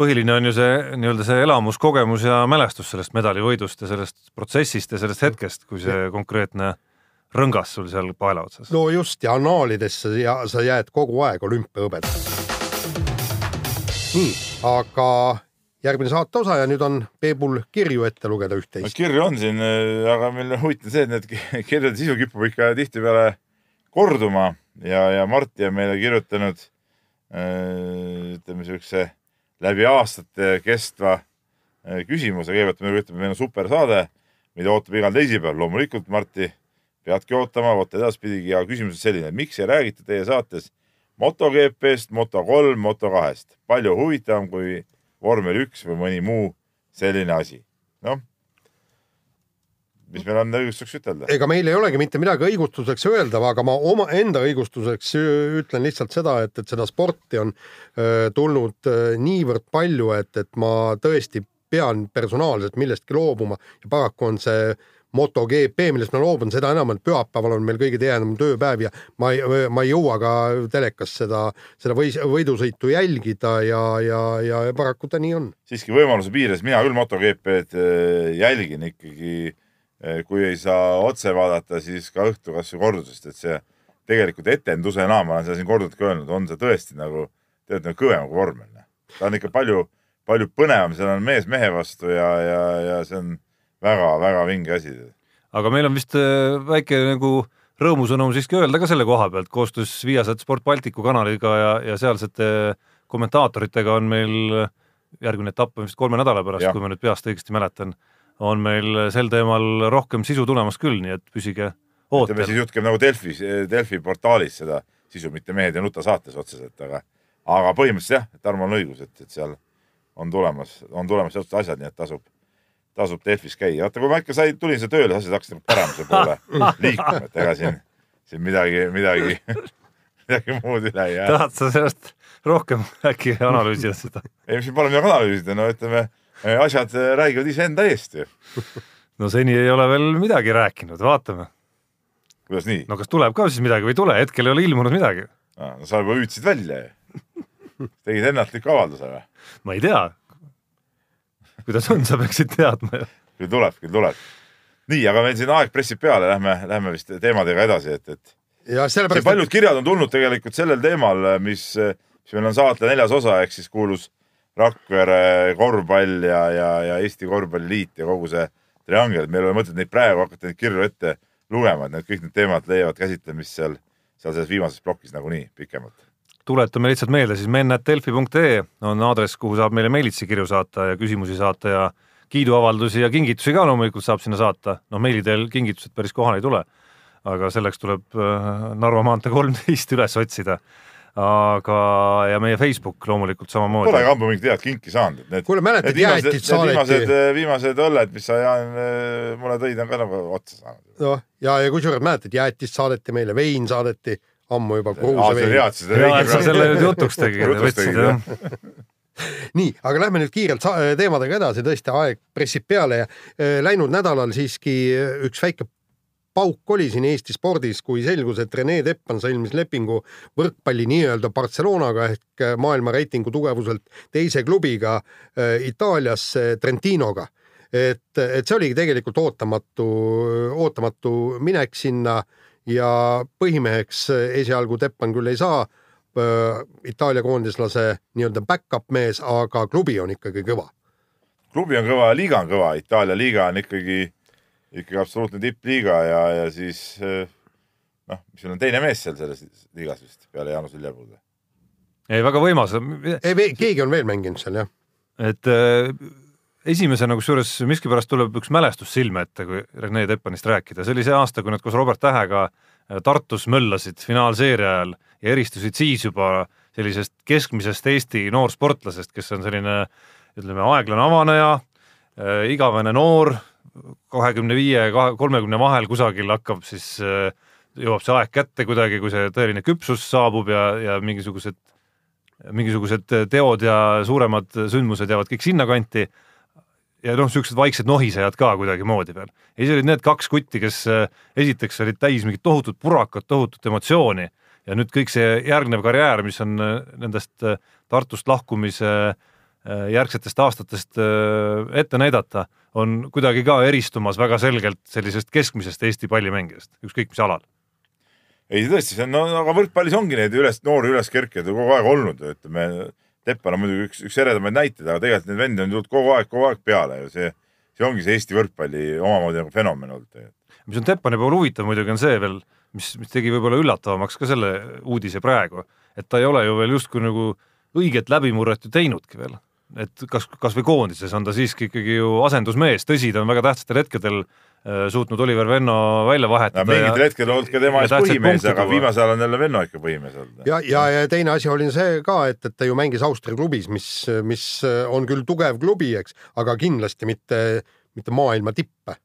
põhiline on ju see nii-öelda see elamus, kogemus ja mälestus sellest medalivõidust ja sellest protsessist ja sellest hetkest, kui see konkreetne rõngas sul seal paela otsas. no just ja annaalidesse ja sa jääd kogu aeg olümpiahõbedaks. nii, aga järgmine saate osa ja nüüd on Peebul kirju ette lugeda no üht-teist. kirju on siin, aga meil on huvitav see, et need ki- kirjade sisu kipub ikka tihtipeale korduma ja, ja Martti on meile kirjutanud äh, ütleme siukse läbi aastate kestva äh, küsimuse, kõigepealt me ütleme, meil on super saade, mida ootab igal teisipäeval, loomulikult Martti peadki ootama, vot edaspidigi ja küsimus on selline, miks ei räägita teie saates MotoGP-st, Moto3, Moto2-st, palju huvitavam kui vormel üks või mõni muu selline asi. noh, mis meil on õigustuseks ütelda? ega meil ei olegi mitte midagi õigustuseks öelda, aga ma omaenda õigustuseks ütlen lihtsalt seda, et, et seda sporti on öö, tulnud öö, niivõrd palju, et, et ma tõesti pean personaalselt millestki loobuma ja paraku on see MotoGP, millest ma loobun, seda enam, et pühapäeval on meil kõige tihedam tööpäev ja ma ei, ma ei jõua ka telekas seda, seda või, võidusõitu jälgida ja, ja, ja paraku ta nii on. siiski võimaluse piires mina küll MotoGP-d jälgin ikkagi, kui ei saa otse vaadata, siis ka õhtu kasvõi kordusest, et see tegelikult etendusena, ma olen seda siin korduvalt ka öelnud, on see tõesti nagu, tegelikult nagu kõvem kui vormel. ta on ikka palju, palju põnevam, seal on mees mehe vastu ja, ja, ja see on väga-väga vinge asi. aga meil on vist äh, väike nagu rõõmusõnum siiski öelda ka selle koha pealt, koostöös Viasat Sport Balticu kanaliga ja, ja sealsete kommentaatoritega on meil järgmine etapp on vist kolme nädala pärast, kui ma nüüd peast õigesti mäletan, on meil sel teemal rohkem sisu tulemas küll, nii et püsige ootel. ütleme siis jutt käib nagu Delfi, Delfi portaalis seda sisu, mitte Mehed ei nuta saates otseselt, aga, aga põhimõtteliselt jah, Tarmo on õigus, et, et seal on tulemas, on tulemas sellised asjad, nii et tasub tasub Delfis käia. vaata, kui ma ikka sain, tulin siia tööle, asjad hakkasid nagu paremuse poole liikuma, et ega siin, siin midagi, midagi, midagi muud üle ei jää. tahad sa sellest rohkem äkki analüüsida seda? ei, siin pole midagi analüüsida, no ütleme, asjad räägivad iseenda eest ju. no seni ei ole veel midagi rääkinud, vaatame. kuidas nii? no kas tuleb ka siis midagi või ei tule, hetkel ei ole ilmunud midagi. no sa juba hüüdsid välja ju. tegid ennatliku avalduse või? ma ei tea, kuidas on, sa peaksid teadma ju. küll tuleb, küll tuleb. nii, aga meil siin aeg pressib peale, lähme, lähme vist teemadega edasi, et, et. paljud et... kirjad on tulnud tegelikult sellel teemal, mis, mis meil on saate neljas osa, ehk siis kuulus Rakvere korvpall ja, ja, ja Eesti Korvpalliliit ja kogu see triangel, et meil ei ole mõtet neid praegu hakata neid kirju ette lugema, et need kõik need teemad leiavad käsitlemist seal, seal selles viimases plokis nagunii pikemalt tuletame lihtsalt meelde, siis men.delfi.ee on aadress, kuhu saab meile meilitsi kirju saata ja küsimusi saata ja kiiduavaldusi ja kingitusi ka loomulikult saab sinna saata. noh, meili teel kingitused päris kohale ei tule. aga selleks tuleb äh, Narva maantee kolmteist üles otsida. Aga, ja meie Facebook loomulikult samamoodi. Pole ka ammu mingit head kinki saanud, et need. kuule, mäletad, jäätid saadeti. viimased, viimased õlled, mis sa Jaan mulle tõid, on ka nagu otsa saanud. noh, ja, ja kusjuures mäletad, jäätist saadeti meile, vein saadeti ammu juba kruusavein. hea, et sa selle nüüd jutuks tegid, võtsid jah nii, aga lähme nüüd kiirelt teemadega edasi, tõesti aeg pressib peale ja äh, läinud nädalal siiski üks väike pauk oli siin Eesti spordis, kui selgus, et Rene Teppan sõlmis lepingu võrkpalli nii-öelda Barcelonaga ehk maailma reitingu tugevuselt teise klubiga äh, Itaalias Trentinoga. et, et see oligi tegelikult ootamatu, ootamatu minek sinna ja põhimeheks esialgu Teppan küll ei saa äh,, Itaalia koondislase nii-öelda back-up mees, aga klubi on ikkagi kõva. klubi on kõva liiga on kõva, Itaalia liiga on ikkagi, ikkagi absoluutne tippliiga ja, ja siis noh, mis sul on teine mees seal selles liigas vist peale Jaanus Viljapuu? ei, väga võimas. ei, keegi on veel mänginud seal jah. et äh, esimesena kusjuures miskipärast tuleb üks mälestus silme ette, kui Rene Teppanist rääkida, see oli see aasta, kui nad koos Robert Tähega äh, Tartus möllasid finaalseeria ajal ja eristusid siis juba sellisest keskmisest Eesti noorsportlasest, kes on selline ütleme, aeglane avaneja igavene noor, kahekümne viie, kolmekümne vahel kusagil hakkab siis äh,, jõuab see aeg kätte kuidagi, kui see tõeline küpsus saabub ja, ja mingisugused mingisugused teod ja suuremad sündmused jäävad kõik sinnakanti ja noh, niisugused vaiksed nohisejad ka kuidagimoodi veel. ja siis olid need kaks kutti, kes äh, esiteks olid täis mingit tohutut purakat, tohutut emotsiooni ja nüüd kõik see järgnev karjäär, mis on äh, nendest äh, Tartust lahkumise järgsetest aastatest ette näidata, on kuidagi ka eristumas väga selgelt sellisest keskmisest Eesti pallimängijast, ükskõik mis alal. ei tõesti, see on, no aga võrkpallis ongi neid üles, noori üleskerkijaid kogu aeg olnud, ütleme Teppan on muidugi üks, üks eredamaid näiteid, aga tegelikult neid vendi on tulnud kogu aeg, kogu aeg peale ju see, see ongi see Eesti võrkpalli omamoodi nagu fenomen olnud tegelikult. mis on Teppani puhul huvitav muidugi on see veel, mis, mis tegi võib-olla üllatavamaks ka selle uudise praegu, et ta ei ole ju veel justkui nagu õiget läbimurret ju teinudki veel. Et kas, kas või koondises on ta siiski ikkagi ju asendusmees, tõsi, ta on väga tähtsatel hetkedel suutnud Oliver Venno välja no vahetada mingitel hetkel olnud ka tema ja ees põhimees, aga viimasel ajal on jälle Venno ikka põhimees olnud. ja, ja, ja teine asi oli see ka, et, et ta ju mängis Austria klubis, mis, mis on küll tugev klubi, eks, aga kindlasti mitte, mitte maailma tippe.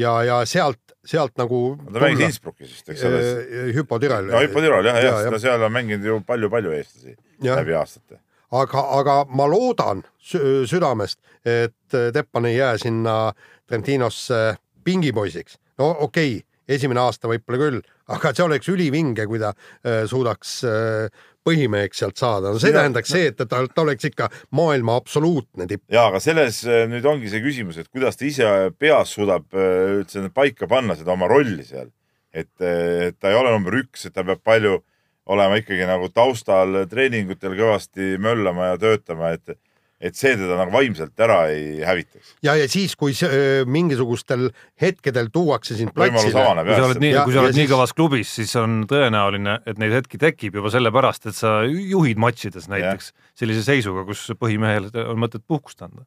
ja, ja sealt, sealt nagu ta mängis Innsbruckis vist, eks ole. äh, Hüpo Türel. no Hüpo Türal jah, jah, ja, ta seal on mänginud ju palju-palju eestlasi Jah. läbi aastate. aga, aga ma loodan sü südamest, et Teppan ei jää sinna Trentinosse pingipoisiks. no okei okay,, esimene aasta võib-olla küll, aga see oleks ülivinge, kui ta äh, suudaks äh, põhimeheks sealt saada. no see Mina- tähendaks see, et ta, ta oleks ikka maailma absoluutne tipp. ja aga selles äh, nüüd ongi see küsimus, et kuidas ta ise peas suudab äh, üldse paika panna seda oma rolli seal. et, et ta ei ole number üks, et ta peab palju olema ikkagi nagu taustal treeningutel kõvasti möllama ja töötama, et, et see teda nagu vaimselt ära ei hävitaks. ja, ja siis, kui see, öö, mingisugustel hetkedel tuuakse sind platsile, kui sa oled nii Ja-, kui sa ja oled nii siis- kõvas klubis, siis on tõenäoline, et neid hetki tekib juba sellepärast, et sa juhid matšides näiteks sellise seisuga, kus põhimehel on mõtet puhkust anda.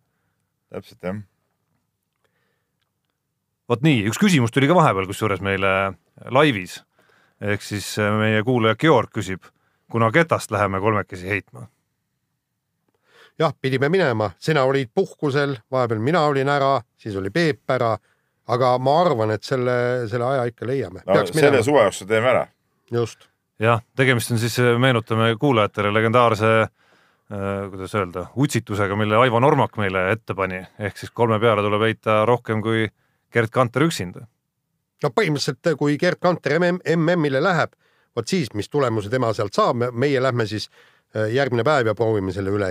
täpselt jah. vot nii, üks küsimus tuli ka vahepeal, kusjuures meile laivis ehk siis äh, meie kuulaja Georg küsib, kuna ketast läheme kolmekesi heitma? jah, pidime minema, sina olid puhkusel, vahepeal mina olin ära, siis oli Peep ära, aga ma arvan, et selle, selle aja ikka leiame. no peaks selle suve jooksul teeme ära. just. jah, tegemist on siis, meenutame kuulajatele legendaarse äh, kuidas öelda, utsitusega, mille Aivo Normak meile ette pani, ehk siis kolme peale tuleb heita rohkem kui Gerd Kanter üksinda. No põhimõtteliselt, kui Gerd Kanter MM MM-ile läheb, vot siis, mis tulemuse tema sealt saab, meie lähme siis äh, järgmine päev ja proovime selle üle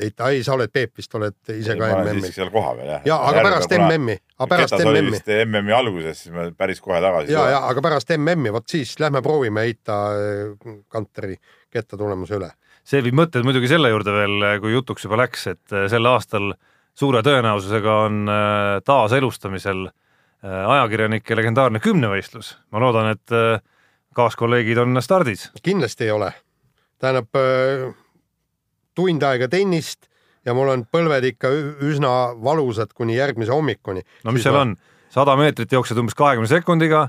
heita. ei, sa oled Peep vist, oled ise ka ma olen MM-il siiski. seal kohapeal jah. ja, aga pärast MM-i, aga pärast MM-i MM-i alguses, siis me päris kohe tagasi ja, ja aga pärast MM-i, vot siis lähme proovime heita äh, Kanteri ketta tulemuse üle. see viib mõtted muidugi selle juurde veel, kui jutuks juba läks, et äh, sel aastal suure tõenäosusega on äh, taaselustamisel äh, ajakirjanike legendaarne kümnevõistlus. ma loodan, et äh, kaaskolleegid on stardis. kindlasti ei ole. tähendab äh, tund aega tennist ja mul on põlved ikka üsna valusad kuni järgmise hommikuni. no mis seal on, sada meetrit jooksed umbes kahekümne sekundiga,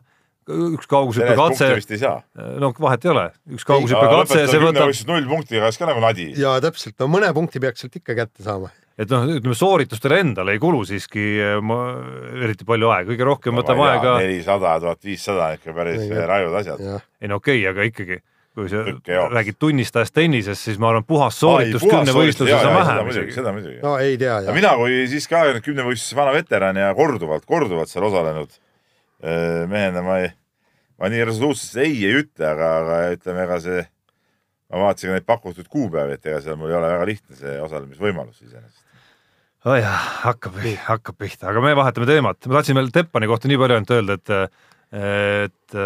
üks kaugushüppe sellest punkti katse, vist ei saa. no vahet ei ole, üks kaugushüppe katse, see võtab, null punktiga oleks ka nagu nadi. ja täpselt, no mõne punkti peaks sealt ikka kätte saama. Et noh, ütleme sooritustele endale ei kulu siiski äh, ma, eriti palju aega, kõige rohkem võtab aega, nelisada, tuhat viissada ikka päris Õige. rajud asjad. ei no okei okay,, aga ikkagi, kui sa räägid tunnistajast tennises, siis ma arvan, puhas sooritus kümnevõistluses on vähem muidugi, isegi. seda muidugi. no ei tea mina kui siiski ajakirjaniku kümnevõistluses vana veteran ja korduvalt, korduvalt seal osalenud äh, mehena ma ei, ma nii resoluutselt ei ei ütle, aga, aga ütleme, ega see, ma vaatasin neid pakutud kuupäevi, et ega seal mul ei ole väga lihtne see osalemisvõimalus iseenesest. Oi jah, hakkab, hakkab pihta, aga me vahetame teemat, ma tahtsin veel Teppani kohta nii palju ainult öelda, et et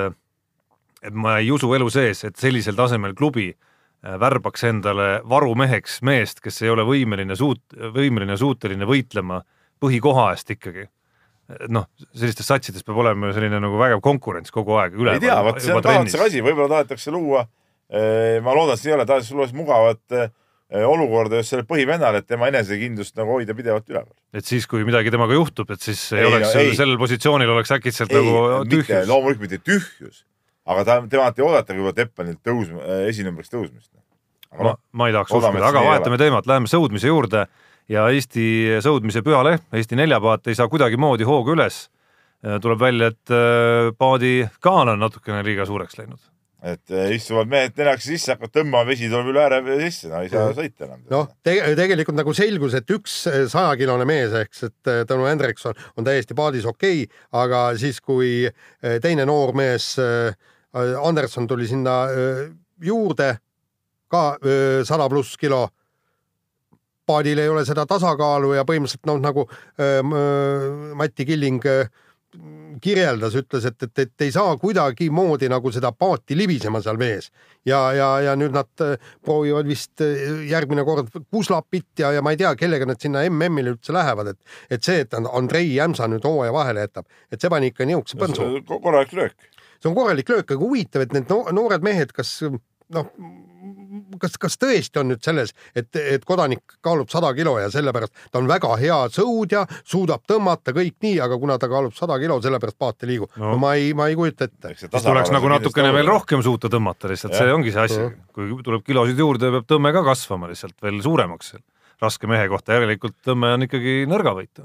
et ma ei usu elu sees, et sellisel tasemel klubi äh, värbaks endale varumeheks meest, kes ei ole võimeline suut-, võimeline suuteline võitlema põhikoha eest ikkagi. noh, sellistes satsides peab olema ju selline nagu vägev konkurents kogu aeg üle. ei tea, vot see on tahtmise asi, võib-olla tahetakse luua, ma loodan, et see ei ole, tahetakse luua mugavat eh, olukorda just sellele põhivennale, et tema enesekindlust nagu hoida pidevalt üleval. et siis, kui midagi temaga juhtub, et siis ei, Ei, oleks no ei. sellel positsioonil oleks äkitselt ei nagu, tühjus. loomulikult mitte tühjus, aga ta, temalt ei oodata juba Teppanilt tõusma, esinumbriks tõusmist. ma noh, ma ei tahaks uskuda, aga vahetame teemat, läheme sõudmise juurde ja Eesti sõudmise pühaleht, Eesti neljapaat ei saa kuidagimoodi hooga üles. tuleb välja, et äh, paadi kaan on natukene liiga suureks läinud. Et eh, istuvad mehed nenakesi sisse, hakkavad tõmbama, vesi tuleb üle ääre sisse, no ei saa sõita enam. noh, tegelikult nagu selgus, et üks sajakilone mees ehk siis, et äh, Tõnu Hendrikson on täiesti paadis okei okay,, aga siis, kui teine noor mees Anderson tuli sinna juurde ka sada pluss kilo, paadil ei ole seda tasakaalu ja põhimõtteliselt noh, nagu äh, Mati Killing äh, kirjeldas, ütles, et, et, et ei saa kuidagimoodi nagu seda paati libisema seal vees ja, ja, ja nüüd nad äh, proovivad vist äh, järgmine kord Kuslapit ja, ja ma ei tea, kellega nad sinna MM-ile üldse lähevad, et, et see, et Andrei Jämsa nüüd hooaja vahele jätab, et see pani ikka nihukese põntsu. korralik löök. see on korralik löök, aga huvitav, et need no- noored mehed, kas noh, kas, kas tõesti on nüüd selles, et, et kodanik kaalub sada kilo ja sellepärast ta on väga hea sõudja, suudab tõmmata kõik nii, aga kuna ta kaalub sada kilo, sellepärast paat ei liigu No. no.. ma ei, ma ei kujuta ette. siis tuleks nagu natukene veel. rohkem suuta tõmmata lihtsalt, see ongi see asi kui tuleb kilosid juurde, peab tõmme ka kasvama lihtsalt veel suuremaks raske mehe kohta, järelikult tõmme on ikkagi nõrgavõit.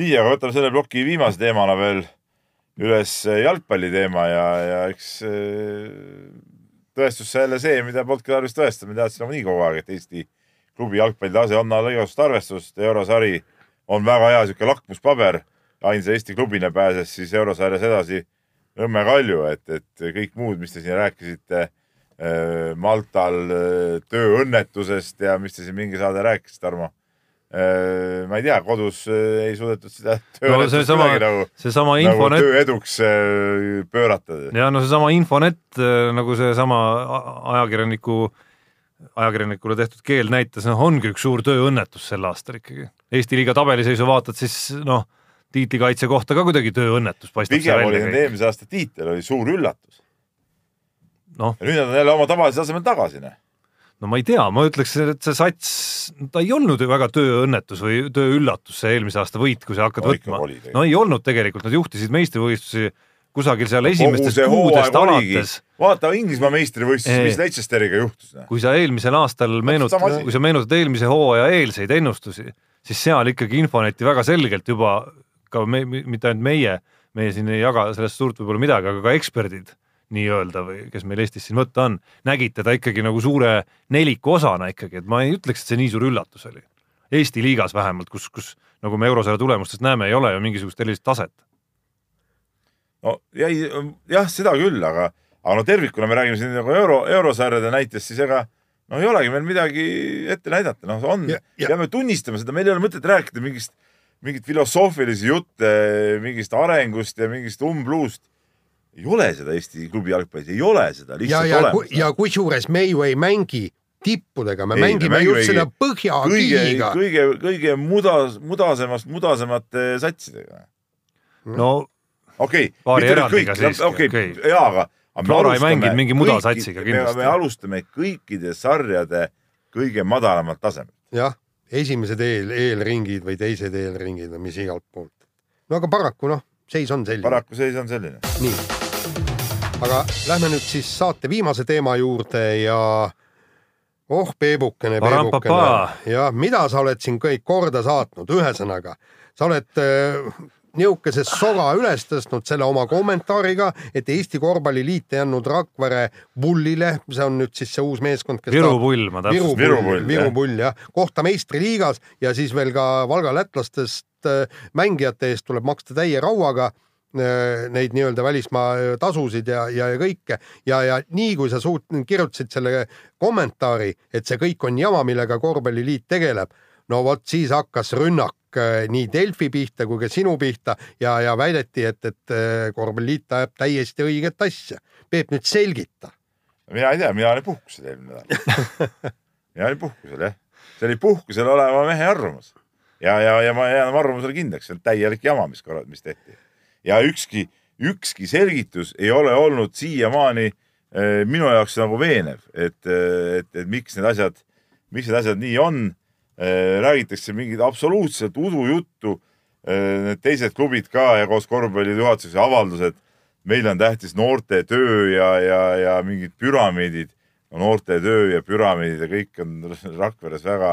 nii, aga võtame selle ploki viimase teemana veel üles jalgpalli teema ja, ja eks eh, tõestus jälle see, mida polnudki tarvis tõestada, me teadsime nagunii kogu aeg, et Eesti klubi jalgpalli tase on alla igasugust arvestust, eurosari on väga hea sihuke lakmuspaber. ainsa Eesti klubina pääses siis eurosarjas edasi Nõmme Kalju, et, et kõik muud, mis te siin rääkisite eh, Maltal eh, tööõnnetusest ja mis te siin mingi saade rääkisite, Tarmo? Äh, ma ei tea, kodus äh, ei suudetud seda no seesama nagu, seesama nagu infonet töö eduks äh, pöörata. ja no seesama infonet nagu seesama ajakirjaniku, ajakirjanikule tehtud keel näitas, noh, ongi üks suur tööõnnetus sel aastal ikkagi. Eesti liiga tabeliseisu vaatad, siis noh, tiitlikaitse kohta ka kuidagi tööõnnetus paistab pigem oli kõik. eelmise aasta tiitel oli suur üllatus. noh, ja nüüd nad on jälle oma tavalisel tasemel tagasi, noh. No ma ei tea, ma ütleks, et see sats, ta ei olnud ju väga tööõnnetus või tööüllatus, see eelmise aasta võit, kui sa hakkad No võtma. no ei olnud tegelikult, nad juhtisid meistrivõistlusi kusagil seal esimestest kuudest alates, vaata Inglismaa meistrivõistlusi, Ei. mis Leicesteriga juhtus, kui sa eelmisel aastal meenutad kui sa meenutad eelmise hooaja eelseid ennustusi, siis seal ikkagi Infoneti väga selgelt juba ka me, mitte ainult meie, meie siin ei jaga sellest suurt võib-olla midagi, aga ka eksperdid nii-öelda või kes meil Eestis siin võtta on, nägid teda ikkagi nagu suure neliku osana ikkagi, et ma ei ütleks, et see nii suur üllatus oli. Eesti liigas vähemalt, kus, kus nagu me eurosarja tulemustest näeme, ei ole ju mingisugust sellist taset. no jäi, jah, seda küll, aga, aga no tervikuna me räägime siin nagu euro, eurosarjade näitest, siis ega no ei olegi meil midagi ette näidata, noh, on Ja-, ja- peame tunnistama seda, meil ei ole mõtet rääkida mingist, mingit filosoofilisi jutte mingist arengust ja mingist umbluust. Ei ole seda Eesti klubi jalgpallis, ei ole seda ja, lihtsalt ja, olemas. ja kusjuures me ju ei mängi tippudega, me Ei, me mängime mängimegi just selle kõige, põhjakiiga. kõige, kõige mudas, mudasemast mudasemate satsidega. no okei okay,, okei okay., jaa, aga Flora ei mänginud mingi muda kõikide- satsiga me- kindlasti. me alustame kõikide sarjade kõige madalamalt tasemelt. jah, esimesed eel, eelringid või teised eelringid või mis igalt poolt. no aga paraku noh, seis on selline. paraku seis on selline. nii, aga lähme nüüd siis saate viimase teema juurde ja oh, Peebukene, Peebukene. ja mida sa oled siin kõik korda saatnud, ühesõnaga sa oled äh, nihukese soga üles tõstnud selle oma kommentaariga, et Eesti Korvpalliliit ei andnud Rakvere Bullile, see on nüüd siis see uus meeskond, kes Viru pull, ma Viru täpselt. Viru pull Viru pull jah, kohta meistriliigas ja siis veel ka Valga lätlastest äh, mängijate eest tuleb maksta täie rauaga neid nii-öelda välismaa äh, tasusid ja, ja, ja kõike ja, ja nii kui sa suut-, kirjutasid selle kommentaari, et see kõik on jama, millega korvpalliliit tegeleb, no vot siis hakkas rünnak äh, nii Delfi pihta kui ka sinu pihta ja, ja väideti, et, et äh, korvpalliliit ajab täiesti õiget asja. Peep, nüüd selgita. mina ei tea, mina olin puhkusel eelmine nädal. mina olin puhkusel jah, see oli puhkusel oleva mehe arvamus ja, ja, ja ma jään oma arvamusele kindlaks, see on täielik jama, mis mis tehti. Ja ükski, ükski selgitus ei ole olnud siiamaani eh, minu jaoks nagu veenev, et, et, et miks need asjad, miks need asjad nii on. räägitakse mingit absoluutselt udujuttu. Need teised klubid ka ja koos korvpalliliidu juhatusega avaldused meil on tähtis noorte töö ja, ja, ja mingid püramiidid no noorte töö ja püramiidid ja kõik on Rakveres väga,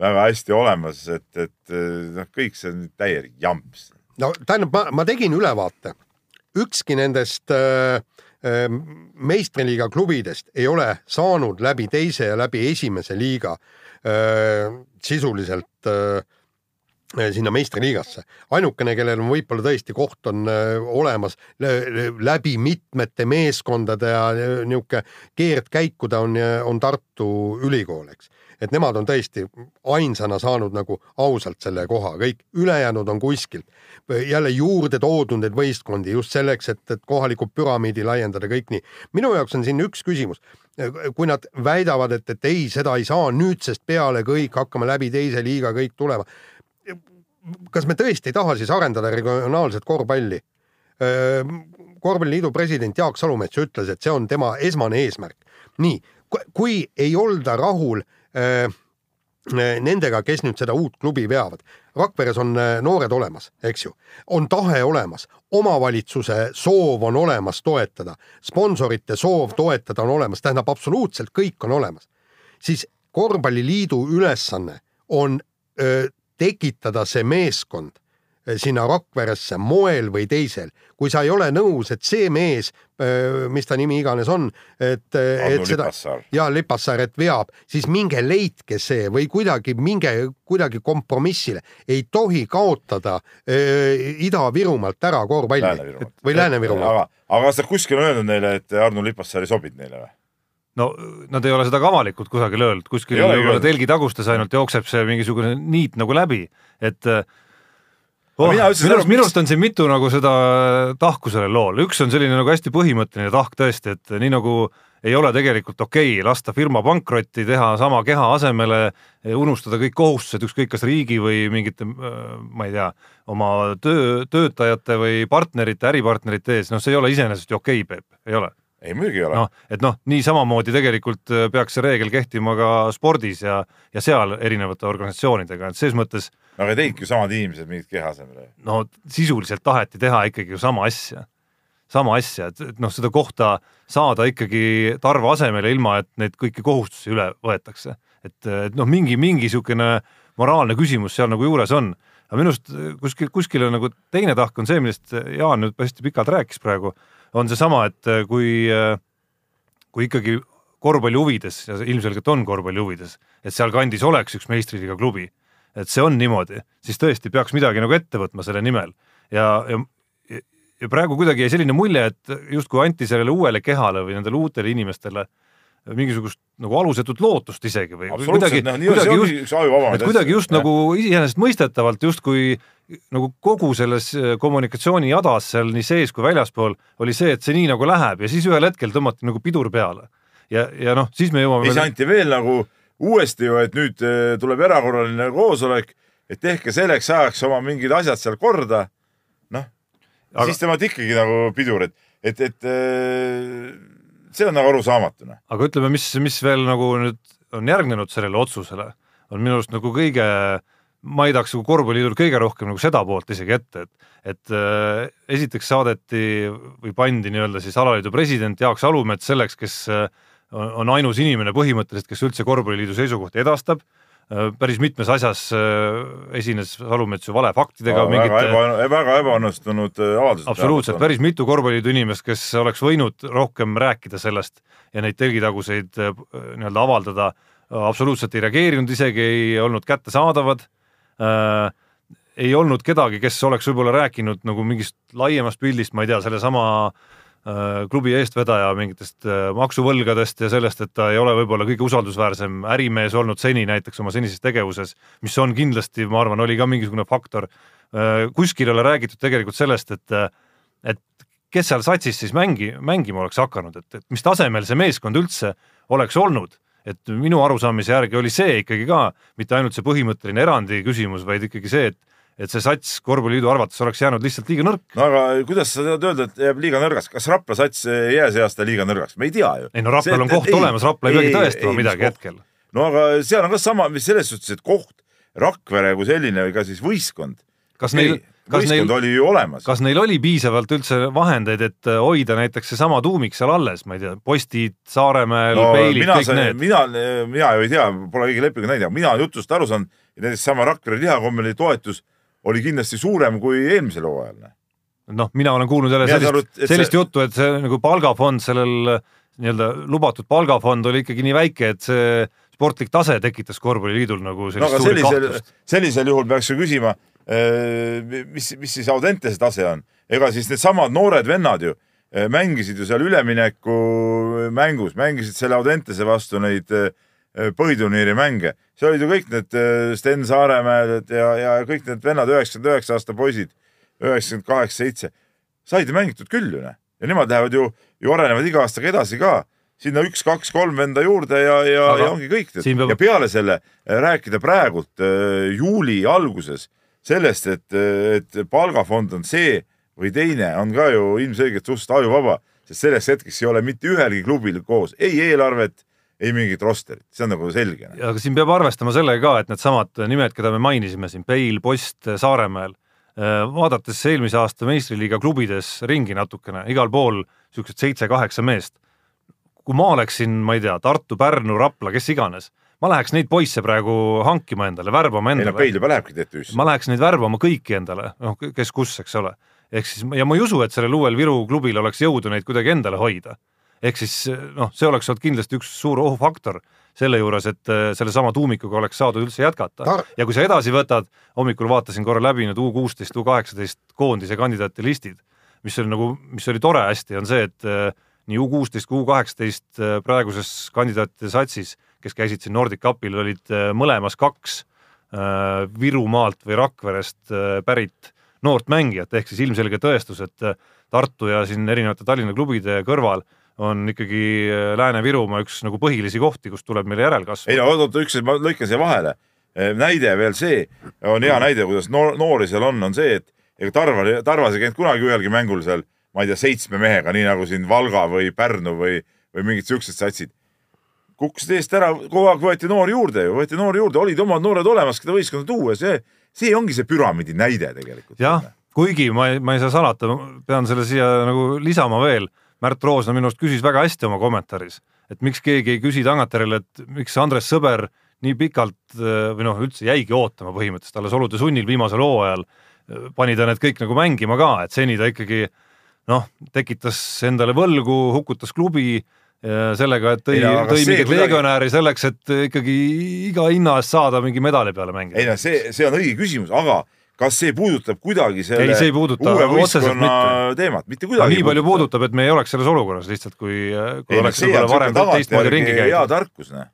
väga hästi olemas, et, et noh, kõik see on täielik jamps. No tähendab, ma, ma tegin ülevaate. ükski nendest äh, äh, meistriliiga klubidest ei ole saanud läbi teise ja läbi esimese liiga äh, sisuliselt äh, sinna meistriliigasse. ainukene, kellel on võib-olla tõesti koht on äh, olemas lä- läbi mitmete meeskondade ja äh, niisugune keerdkäikude on, on Tartu Ülikool, eks. et nemad on tõesti ainsana saanud nagu ausalt selle koha, kõik ülejäänud on kuskilt jälle juurde toodud neid võistkondi just selleks, et, et kohalikku püramiidi laiendada, kõik nii. minu jaoks on siin üks küsimus. kui nad väidavad, et, et ei, seda ei saa nüüdsest peale kõik hakkama läbi teise liiga kõik tulema kas me tõesti ei taha siis arendada regionaalset korvpalli? korvpalliliidu president Jaak Salumets ütles, et see on tema esmane eesmärk. nii, kui ei olda rahul äh, nendega, kes nüüd seda uut klubi veavad. Rakveres on noored olemas, eks ju, on tahe olemas, omavalitsuse soov on olemas toetada, sponsorite soov toetada on olemas, tähendab absoluutselt kõik on olemas. siis korvpalliliidu ülesanne on öö, tekitada see meeskond Eh, sinna Rakveresse moel või teisel. kui sa ei ole nõus, et see mees, eh, mis ta nimi iganes on, et, eh, et seda ja Lipassaar, et veab, siis minge leidke see või kuidagi minge kuidagi kompromissile. ei tohi kaotada äh, Ida-Virumaalt ära korvpalli Lääne või Lääne-Virumaalt. aga, aga kas sa kuskil on öelnud neile, et Arno Lipassaar ei sobinud neile või? No nad ei ole seda ka avalikult kusagil öelnud, kuskil võib-olla telgi tagustes ainult jookseb see mingisugune niit nagu läbi, et äh, oh,. minu arust, minu arust on siin mitu nagu seda tahku sellel lool, üks on selline nagu hästi põhimõtteline tahk tõesti, et nii nagu ei ole tegelikult okei okay lasta firma pankrotti, teha sama keha asemele, unustada kõik kohustused, ükskõik kas riigi või mingite, ma ei tea, oma töö, töötajate või partnerite, äripartnerite ees, noh, see ei ole iseenesest ju okei okay,, Peep, ei ole ei muidugi ei ole. noh, et noh, nii samamoodi tegelikult peaks see reegel kehtima ka spordis ja, ja seal erinevate organisatsioonidega, et ses mõttes no aga tegidki ju samad inimesed mingit keha asemele. no sisuliselt taheti teha ikkagi ju sama asja, sama asja, et, et noh, seda kohta saada ikkagi Tarvo asemele, ilma et neid kõiki kohustusi üle võetakse. et, et noh, mingi, mingi niisugune moraalne küsimus seal nagu juures on. aga minu arust kuskil, kuskil on nagu teine tahk on see, millest Jaan nüüd hästi pikalt rääkis praegu, on seesama, et kui, kui ikkagi korvpalli huvides ja ilmselgelt on korvpalli huvides, et sealkandis oleks üks meistriliiga klubi et see on niimoodi, siis tõesti peaks midagi nagu ette võtma selle nimel. Ja, ja ja praegu kuidagi jäi selline mulje, et justkui anti sellele uuele kehale või nendele uutele inimestele mingisugust nagu alusetut lootust isegi või kuidagi, kuidagi just, et kuidagi just nagu iseenesestmõistetavalt justkui nagu kogu selles äh, kommunikatsiooni jadas seal nii sees kui väljaspool oli see, et see nii nagu läheb ja siis ühel hetkel tõmmati nagu pidur peale. ja, ja noh, siis me jõuame. siis anti veel nagu uuesti ju, et nüüd eh, tuleb erakorraline koosolek, et tehke selleks ajaks oma mingid asjad seal korda. noh aga..., siis temalt ikkagi nagu pidur, et, et, et eh, see on nagu arusaamatu. Aga ütleme, mis, mis veel nagu nüüd on järgnenud sellele otsusele, on minu arust nagu kõige, ma ei tahaks nagu korvpalliliidul kõige rohkem nagu seda poolt isegi ette, et et äh, esiteks saadeti või pandi nii-öelda siis alaliidu president Jaak Salumets selleks, kes äh, on ainus inimene põhimõtteliselt, kes üldse korvpalliliidu seisukohti edastab päris mitmes asjas äh, esines Salumets ju valefaktidega no,. väga eba, väga ebaõnnestunud äh, avaldused. absoluutselt, päris mitu korvpalliliidu inimest, kes oleks võinud rohkem rääkida sellest ja neid telgitaguseid nii-öelda avaldada, absoluutselt ei reageerinud, isegi ei olnud kättesaadavad äh,. ei olnud kedagi, kes oleks võib-olla rääkinud nagu mingist laiemast pildist, ma ei tea, sellesama äh, Äh, klubi eestvedaja mingitest äh, maksuvõlgadest ja sellest, et ta ei ole võib-olla kõige usaldusväärsem ärimees olnud seni näiteks oma senises tegevuses, mis on kindlasti, ma arvan, oli ka mingisugune faktor. Äh, kuskil ei ole räägitud tegelikult sellest, et, et kes seal satsis siis mängi, mängima oleks hakanud, et, et mis tasemel see meeskond üldse oleks olnud et minu arusaamise järgi oli see ikkagi ka mitte ainult see põhimõtteline erandi küsimus, vaid ikkagi see, et et see sats korvpalliliidu arvates oleks jäänud lihtsalt liiga nõrk. no aga kuidas sa saad öelda, et jääb liiga nõrgaks, kas Rapla sats ei jää see aasta liiga nõrgaks, me ei tea ju. ei no Raplal see, on koht ei, olemas, Rapla ei peagi tõestama midagi hetkel. no aga seal on ka sama, mis selles suhtes, et koht, Rakvere kui selline või ka siis võistkond. kas neil, kas neil oli ju olemas. kas neil oli piisavalt üldse vahendeid, et äh, hoida näiteks seesama tuumik seal alles, ma ei tea, postid Saaremäel no,, peilid, kõik sain, need? mina, mina ju ei tea, pole kõigi lepingut näinud, aga mina jutust aru saanud, et näiteks sama Rakvere lihakommeli toetus oli kindlasti suurem kui eelmisel hooajal. noh, mina olen kuulnud jälle sellist, arvat, sellist see... juttu, et see nagu palgafond sellel nii-öelda lubatud palgafond oli ikkagi nii väike, et see sportlik tase tekitas korvpalliliidul nagu sellist no, suuri kahtlust. sellisel juhul peaks ju küsima, eh, mis, mis siis Audentese tase on, ega siis needsamad noored vennad ju eh, mängisid ju seal ülemineku mängus, mängisid selle Audentese vastu neid Äh, põhiturniiri mänge. see olid ju kõik need äh, Sten Saaremäed ja, ja kõik need vennad, üheksakümmend üheksa aasta poisid, üheksakümmend kaheksa, seitse, said ju mängitud küll ju noh. ja nemad lähevad ju, ju arenevad iga aastaga edasi ka. sinna üks, kaks, kolm venda juurde ja, ja, ja ongi kõik. Peab... ja peale selle äh, rääkida praegult juuli alguses sellest, et, et palgafond on see, või teine on ka ju ilmselgelt suhteliselt ajuvaba, sest selleks hetkeks ei ole mitte ühelgi klubil koos ei eelarvet, ei mingit rosterit, see on nagu selge. aga siin peab arvestama sellega ka, et needsamad nimed, keda me mainisime siin, Peil, Post, Saaremaal, vaadates eelmise aasta meistriliiga klubides ringi natukene, igal pool siuksed seitse-kaheksa meest. kui ma oleksin, ma ei tea, Tartu, Pärnu, Rapla, kes iganes, ma läheks neid poisse praegu hankima endale, värbama ei no endale Peil juba lähebki TTÜ-sse. ma läheks neid värbama kõiki endale, noh, kes kus, eks ole. ehk siis ja ma ei usu, et sellel uuel Viru klubil oleks jõudu neid kuidagi endale hoida. Ehk siis noh, see oleks olnud kindlasti üks suur ohufaktor selle juures, et eh, sellesama tuumikuga oleks saadud üldse jätkata. Tar- ja kui sa edasi võtad, hommikul vaatasin korra läbi need U kuusteist, U kaheksateist koondise kandidaate listid, mis oli nagu, mis oli tore hästi, on see, et eh, nii U kuusteist kui U kaheksateist eh, praeguses kandidaatide satsis, kes käisid siin Nordic Cupil, olid eh, mõlemas kaks Virumaalt või Rakverest pärit noort mängijat, ehk siis ilmselge tõestus, et Tartu ja siin erinevate Tallinna klubide kõrval on ikkagi äh, Lääne-Virumaa üks nagu põhilisi kohti, kust tuleb meile järelkasv ei. no oot-oot, üks, ma lõikan siia vahele. näide veel see, on hea näide, kuidas noor, noori seal on, on see, et ega Tarva, Tarvas ei käinud kunagi ühelgi mängul seal, ma ei tea, seitsme mehega, nii nagu siin Valga või Pärnu või, või mingid siuksed satsid. kukkusid eest ära, kogu aeg võeti noori juurde ju, võeti noori juurde, olid omad noored olemas, keda võistkonda tuua, see, see ongi see püramiidi näide tegelikult. jah, kuigi ma ei, ma ei saa salata, pean selle siia nagu lisama veel. Märt Roosna minu arust küsis väga hästi oma kommentaaris, et miks keegi ei küsi tagantjärele, et miks Andres Sõber nii pikalt äh, või noh, üldse jäigi ootama põhimõtteliselt alles olude sunnil viimasel hooajal äh, pani ta need kõik nagu mängima ka, et seni ta ikkagi noh, tekitas endale võlgu, hukutas klubi äh, sellega, et tõi tõi mingit kuidagi- legionääri selleks, et ikkagi iga hinna eest saada mingi medali peale mängida. ei no see, see on õige küsimus, aga kas see puudutab kuidagi selle Ei, see ei puuduta uue võistkonna mitte. teemat, mitte kuidagi nii palju puudutab, et me ei oleks selles olukorras lihtsalt, kui, kui ei oleks võib-olla varem teistmoodi ringi tagantjärgi hea käidud. tarkus, noh.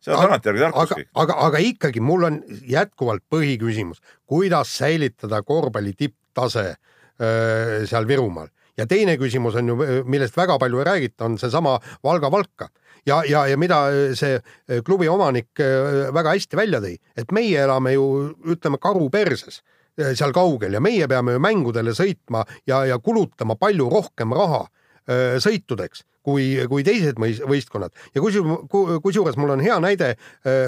See on tagantjärgi tarkus aga kõik., aga, aga ikkagi mul on jätkuvalt põhiküsimus, kuidas säilitada korvpalli tipptase seal Virumaal ja teine küsimus on ju, millest väga palju ei räägita, on seesama Valga Valka ja, ja, ja mida see öö, klubi omanik öö, väga hästi välja tõi, et meie elame ju ütleme karu perses seal kaugel ja meie peame ju mängudele sõitma ja, ja kulutama palju rohkem raha sõitudeks kui, kui teised võistkonnad. Ja kusjuures, kusjuures mul on hea näide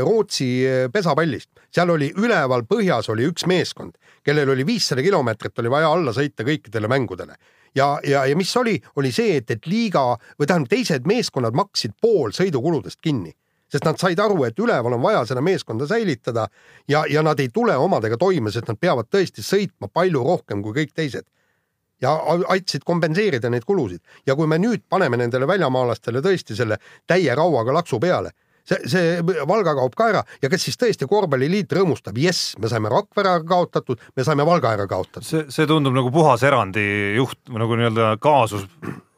Rootsi pesapallist, seal oli üleval põhjas oli üks meeskond, kellel oli viissada kilomeetrit oli vaja alla sõita kõikidele mängudele ja, ja, ja mis oli, oli see, et, et liiga või tähendab, teised meeskonnad maksid pool sõidukuludest kinni. Sest nad said aru, et üleval on vaja seda meeskonda säilitada ja, ja nad ei tule omadega toime, sest nad peavad tõesti sõitma palju rohkem kui kõik teised. Ja aitasid kompenseerida neid kulusid. Ja kui me nüüd paneme nendele väljamaalastele tõesti selle täie rauaga laksu peale, see, see Valga kaob ka ära ja kas siis tõesti korvpalliliit rõõmustab, jess, me saime Rakvere ära kaotatud, me saime Valga ära kaotatud. see, see tundub nagu puhas erandi juht või nagu nii-öelda kaasus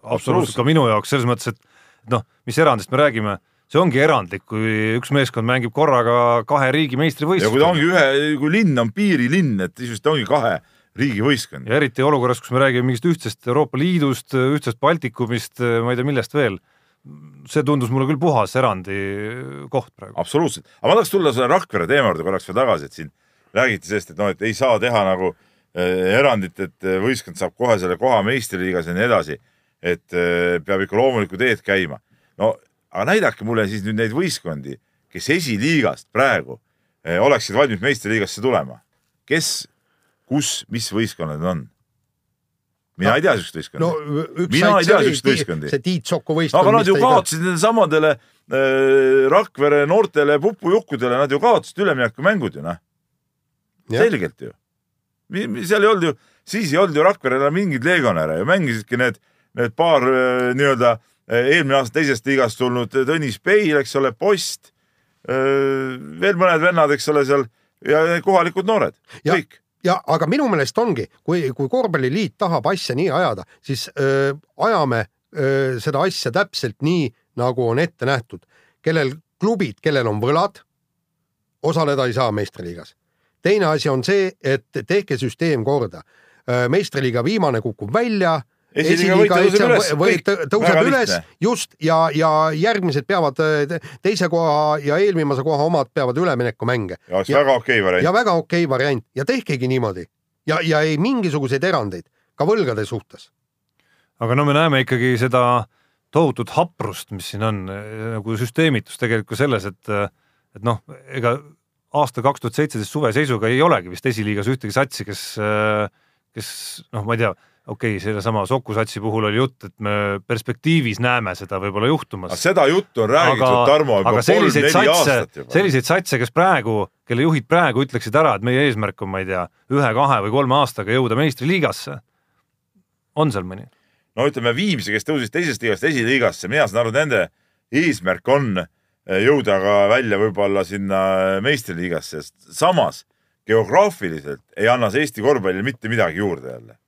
absoluutselt ka minu jaoks selles mõttes, et noh, mis erandist me räägime, see ongi erandlik, kui üks meeskond mängib korraga kahe riigi ja kui ta meistrivõistlust ongi ühe, kui linn on piirilinn, et siis vist ongi kahe riigi võistkond. ja eriti olukorras, kus me räägime mingist ühtsest Euroopa Liidust, ühtsest Baltikumist, ma ei tea, millest veel. See tundus mulle küll puhas erandi koht praegu. absoluutselt, aga ma tahaks tulla selle Rakvere teema juurde korraks veel tagasi, et siin räägiti sellest, et noh, et ei saa teha nagu äh, erandit, et äh, võistkond saab kohe selle koha meistriliigas ja nii edasi. et äh, peab ikka loomulikku teed käima. no aga näidake mulle siis nüüd neid võistkondi, kes esiliigast praegu äh, oleksid valmis meistriliigasse tulema. kes, kus, mis võistkonnad on? Mina ei tea siukest võistkonda no no,. Mina ei tea siukest võistkondi. see Tiit Soku No, võistkond. aga nad ju kaotasid nende samadele äh, Rakvere noortele pupujukkudele, nad ju kaotasid üleminekumängud ju noh, selgelt ju. seal ei olnud ju, siis ei olnud ju Rakverel enam mingeid legionäre ju mängisidki need, need paar äh, nii-öelda äh, eelmine aasta teisest liigast tulnud Tõnis Peil, eks ole, Post, veel mõned vennad, eks ole, seal ja kohalikud noored, kõik. Ja aga minu meelest ongi, kui, kui korvpalliliit tahab asja nii ajada, siis öö, ajame öö, seda asja täpselt nii, nagu on ette nähtud. kellel klubid, kellel on võlad, osaleda ei saa meistriliigas. teine asi on see, et tehke süsteem korda. meistriliiga viimane kukub välja esiliiga tõuseb üles, või tõuseb üles just ja, ja järgmised peavad te- teise koha ja eelviimase koha omad peavad üleminekumänge ja oleks väga okei variant ja. väga okei variant ja tehkegi niimoodi ja, ja ei mingisuguseid erandeid. ka võlgade suhtes. aga no me näeme ikkagi seda tohutut haprust, mis siin on, nagu süsteemitus tegelikult selles, et, et noh, ega aasta kaks tuhat seitseteist suve seisuga ei olegi vist esiliigas ühtegi satsi, kes, kes noh, ma ei tea, okei okay,, sellesama Soku satsi puhul oli jutt, et me perspektiivis näeme seda võib-olla juhtumas. seda juttu on räägitud, Tarmo, juba kolm-neli aastat juba. selliseid satse, kes praegu, kelle juhid praegu ütleksid ära, et meie eesmärk on, ma ei tea, ühe, kahe või kolme aastaga jõuda meistriliigasse. on seal mõni? no ütleme Viimsi, kes tõusis teisest liigast esiliigasse, mina saan aru, nende eesmärk on eh, jõuda ka välja võib-olla sinna meistriliigasse, sest samas geograafiliselt ei anna see Eesti korvpallile mitte midagi juurde jälle.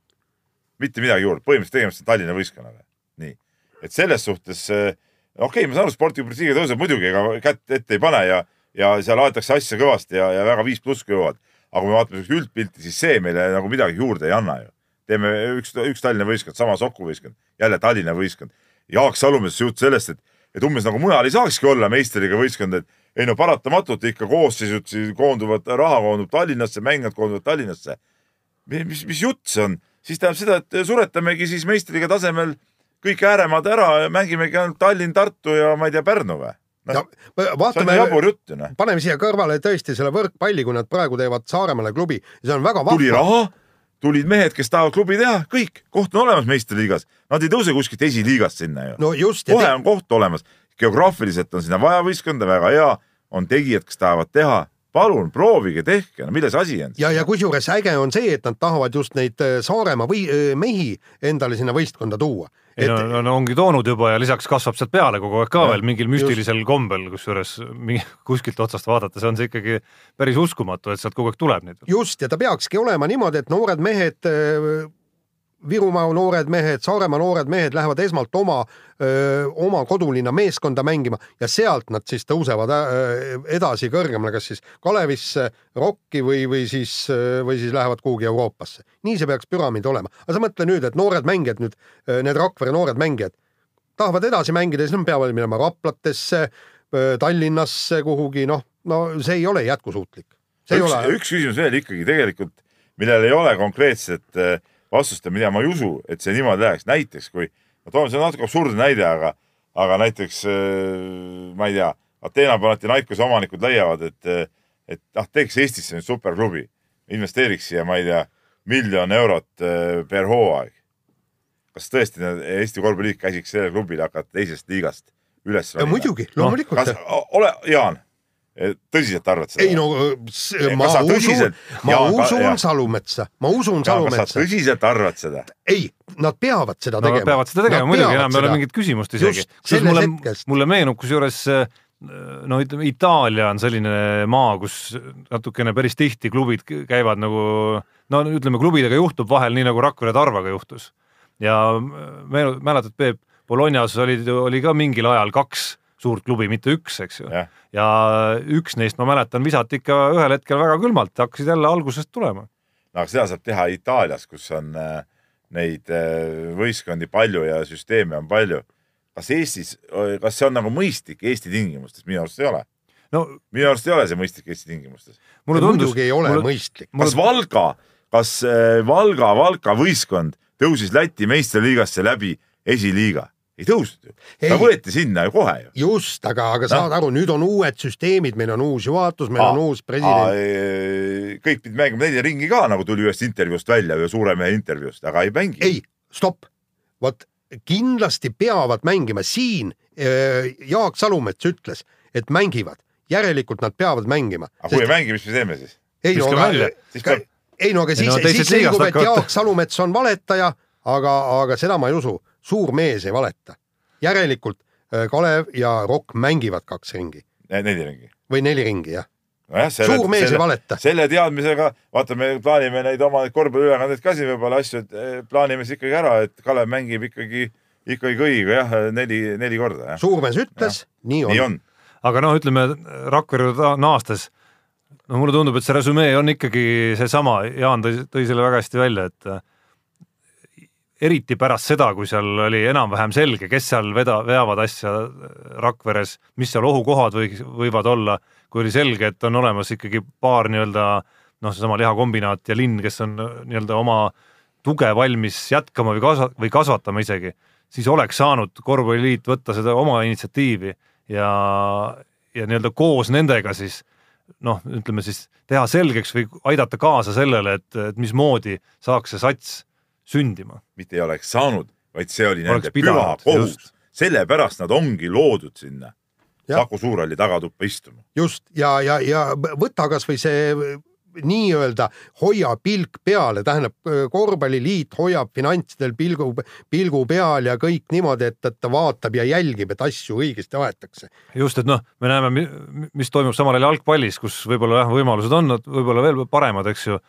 Mitte midagi juurde, põhimõtteliselt tegemist on Tallinna võistkonnaga. nii, et selles suhtes eh, okei okay,, ma saan aru, spordipublitsiiga tõuseb muidugi, ega kätt ette ei pane ja, ja seal aetakse asja kõvasti ja, ja väga viis pluss kõvad. aga kui me vaatame üldpilti, siis see meile nagu midagi juurde ei anna ju teeme üks, üks Tallinna võistkond, sama Soku võistkond, jälle Tallinna võistkond. Jaak Salumets jutt sellest, et, et umbes nagu mujal ei saakski olla meistriga võistkond, et ei no paratamatult ikka koosseisud koonduvad, raha koondub Tallinnasse, mängijad koonduvad Tallinnasse. mis, mis jutt see on? Siis tähendab seda, et suretamegi siis meistriga tasemel kõik ääremaad ära ja mängimegi ainult Tallinn, Tartu ja ma ei tea, Pärnu või? no, vaatame, jutt ju noh. paneme siia kõrvale tõesti selle võrkpalli, kui nad praegu teevad Saaremaale klubi ja see on väga vahva. tuli raha tulid mehed, kes tahavad klubi teha, kõik, koht on olemas meistriliigas. Nad ei tõuse kuskilt esiliigast sinna ju no. kohe on koht olemas, geograafiliselt on sinna vaja võistkonda, väga hea, on tegijad, kes tahavad teha palun proovige, tehke, no milles asi on? ja, ja kusjuures äge on see, et nad tahavad just neid äh, Saaremaa või äh, mehi endale sinna võistkonda tuua. ei et... no, no ongi toonud juba ja lisaks kasvab sealt peale kogu aeg ka ja, veel mingil müstilisel just. kombel, kusjuures kuskilt otsast vaadates on see ikkagi päris uskumatu, et sealt kogu aeg tuleb neid. just, ja ta peakski olema niimoodi, et noored mehed äh, Virumaa noored mehed, Saaremaa noored mehed lähevad esmalt oma, oma kodulinna meeskonda mängima ja sealt nad siis tõusevad öö, edasi kõrgemale, kas siis Kalevisse, Rocki või, või siis, või siis lähevad kuhugi Euroopasse. nii see peaks püramiid olema. aga sa mõtle nüüd, et noored mängijad nüüd, need Rakvere noored mängijad tahavad edasi mängida, siis nad peavad minema Raplatesse, Tallinnasse kuhugi, noh, no see ei ole jätkusuutlik. üks, ole... üks küsimus veel ikkagi tegelikult, millel ei ole konkreetset äh, vastust, mida ma ei usu, et see niimoodi läheks. näiteks kui, ma toon, see on natuke absurdne näide, aga, aga näiteks äh, ma ei tea, Ateena Panathinaikose omanikud leiavad, et, et noh, teeks Eestisse nüüd superklubi, investeeriks siia, ma ei tea, miljon eurot äh, per hooaeg. kas tõesti Eesti korvpalliliit käsiks sellele klubile hakata teisest liigast üles? muidugi, loomulikult no,. ole, Jaan tõsiselt arvad seda? ei no ma usun, ma usun Salumetsa, ma usun Salumetsa. tõsiselt arvad seda? ei, nad peavad seda tegema no,. Peavad seda tegema muidugi, enam ei ole mingit küsimust isegi. mulle, mulle meenub kusjuures no ütleme, Itaalia on selline maa, kus natukene päris tihti klubid käivad nagu no ütleme, klubidega juhtub vahel nii nagu Rakvere Tarvaga juhtus. ja meenu-, mäletad, Peep, Bolognas oli, oli ka mingil ajal kaks suurt klubi, mitte üks, eks ju. ja üks neist, ma mäletan, visati ikka ühel hetkel väga külmalt, hakkasid jälle algusest tulema. no aga seda saab teha Itaalias, kus on äh, neid äh, võistkondi palju ja süsteeme on palju. kas Eestis, kas see on nagu mõistlik Eesti tingimustes? minu arust ei ole no minu arust ei ole see mõistlik Eesti tingimustes. mulle tundus. muidugi ei ole mulle, mõistlik. kas Valga, kas äh, Valga, Valka võistkond tõusis Läti meistriliigasse läbi esiliiga? Ei tõusnud ju, ta võeti sinna ju kohe ju. just, aga, aga saad no. aru, nüüd on uued süsteemid, meil on uus juhatus, meil aa, on uus president. kõik pidid mängima nelja ringi ka, nagu tuli ühest intervjuust välja, ühe suure mehe intervjuust, aga ei mängi. ei, stopp, vot kindlasti peavad mängima siin äh,. Jaak Salumets ütles, et mängivad, järelikult nad peavad mängima. aga kui ei mängi, mis me teeme siis? ei no aga, ka, ei no aga siis no,, siis selgub, et Jaak Salumets on valetaja, aga, aga seda ma ei usu suur mees ei valeta. järelikult äh, Kalev ja Rokk mängivad kaks ringi. neli ringi. või neli ringi, jah nojah, selle, suur mees selle, ei valeta. selle teadmisega, vaata, me plaanime neid oma korvpalliülekandeid ka siin võib-olla asju, et eh, plaanime siis ikkagi ära, et Kalev mängib ikkagi, ikkagi kõigiga jah, neli, neli korda. suurmees ütles, nii on, nii on.. aga noh, ütleme Rakvere naastes, no mulle tundub, et see resümee on ikkagi seesama, Jaan tõi, tõi selle väga hästi välja, et eriti pärast seda, kui seal oli enam-vähem selge, kes seal veda-, veavad asja Rakveres, mis seal ohukohad või, võivad olla, kui oli selge, et on olemas ikkagi paar nii-öelda noh, seesama lihakombinaat ja linn, kes on nii-öelda oma tuge valmis jätkama või kasva- või kasvatama isegi, siis oleks saanud korvpalliliit võtta seda oma initsiatiivi ja, ja nii-öelda koos nendega siis noh, ütleme siis teha selgeks või aidata kaasa sellele, et, et mismoodi saaks see sats sündima. mitte ei oleks saanud, vaid see oli nende püha kohus just.. sellepärast nad ongi loodud sinna Jah. Saku Suurhalli tagatuppa istuma. just ja, ja, ja võta kasvõi see nii-öelda hoia pilk peale, tähendab korvpalliliit hoiab finantsidel pilgu, pilgu peal ja kõik niimoodi, et, et ta vaatab ja jälgib, et asju õigesti aetakse. just, et noh, me näeme, mis toimub samal ajal jalgpallis, kus võib-olla jah, võimalused on võib-olla veel paremad, eks ju.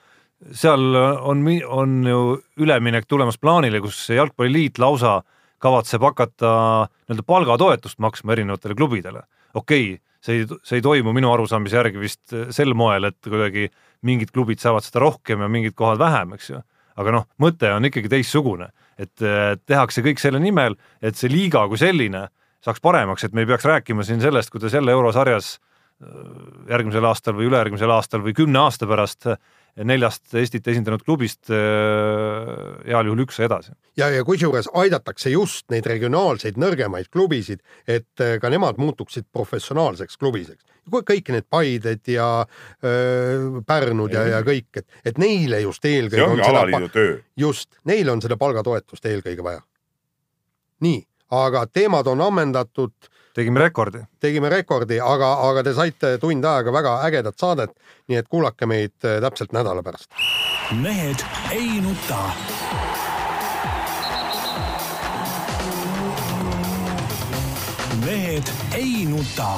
Seal on, on ju üleminek tulemas plaanile, kus jalgpalliliit lausa kavatseb hakata nii-öelda palgatoetust maksma erinevatele klubidele. okei okay,, see ei, see ei toimu minu arusaamise järgi vist sel moel, et kuidagi mingid klubid saavad seda rohkem ja mingid kohad vähem, eks ju. aga noh, mõte on ikkagi teistsugune, et eh, tehakse kõik selle nimel, et see liiga kui selline saaks paremaks, et me ei peaks rääkima siin sellest, kuidas jälle eurosarjas äh, järgmisel aastal või ülejärgmisel aastal või kümne aasta pärast neljast Eestit esindanud klubist äh, heal juhul üks edasi. ja, ja kusjuures aidatakse just neid regionaalseid nõrgemaid klubisid, et äh, ka nemad muutuksid professionaalseks klubiseks. kõik need Paided ja öö, Pärnud ja, ja kõik, et, et neile just see eelkõige ongi seda alaliidu töö. just, neile on seda palgatoetust eelkõige vaja. nii, aga teemad on ammendatud, tegime rekordi. tegime rekordi, aga, aga te saite tund aega väga ägedat saadet, nii et kuulake meid äh, täpselt nädala pärast. mehed ei nuta. mehed ei nuta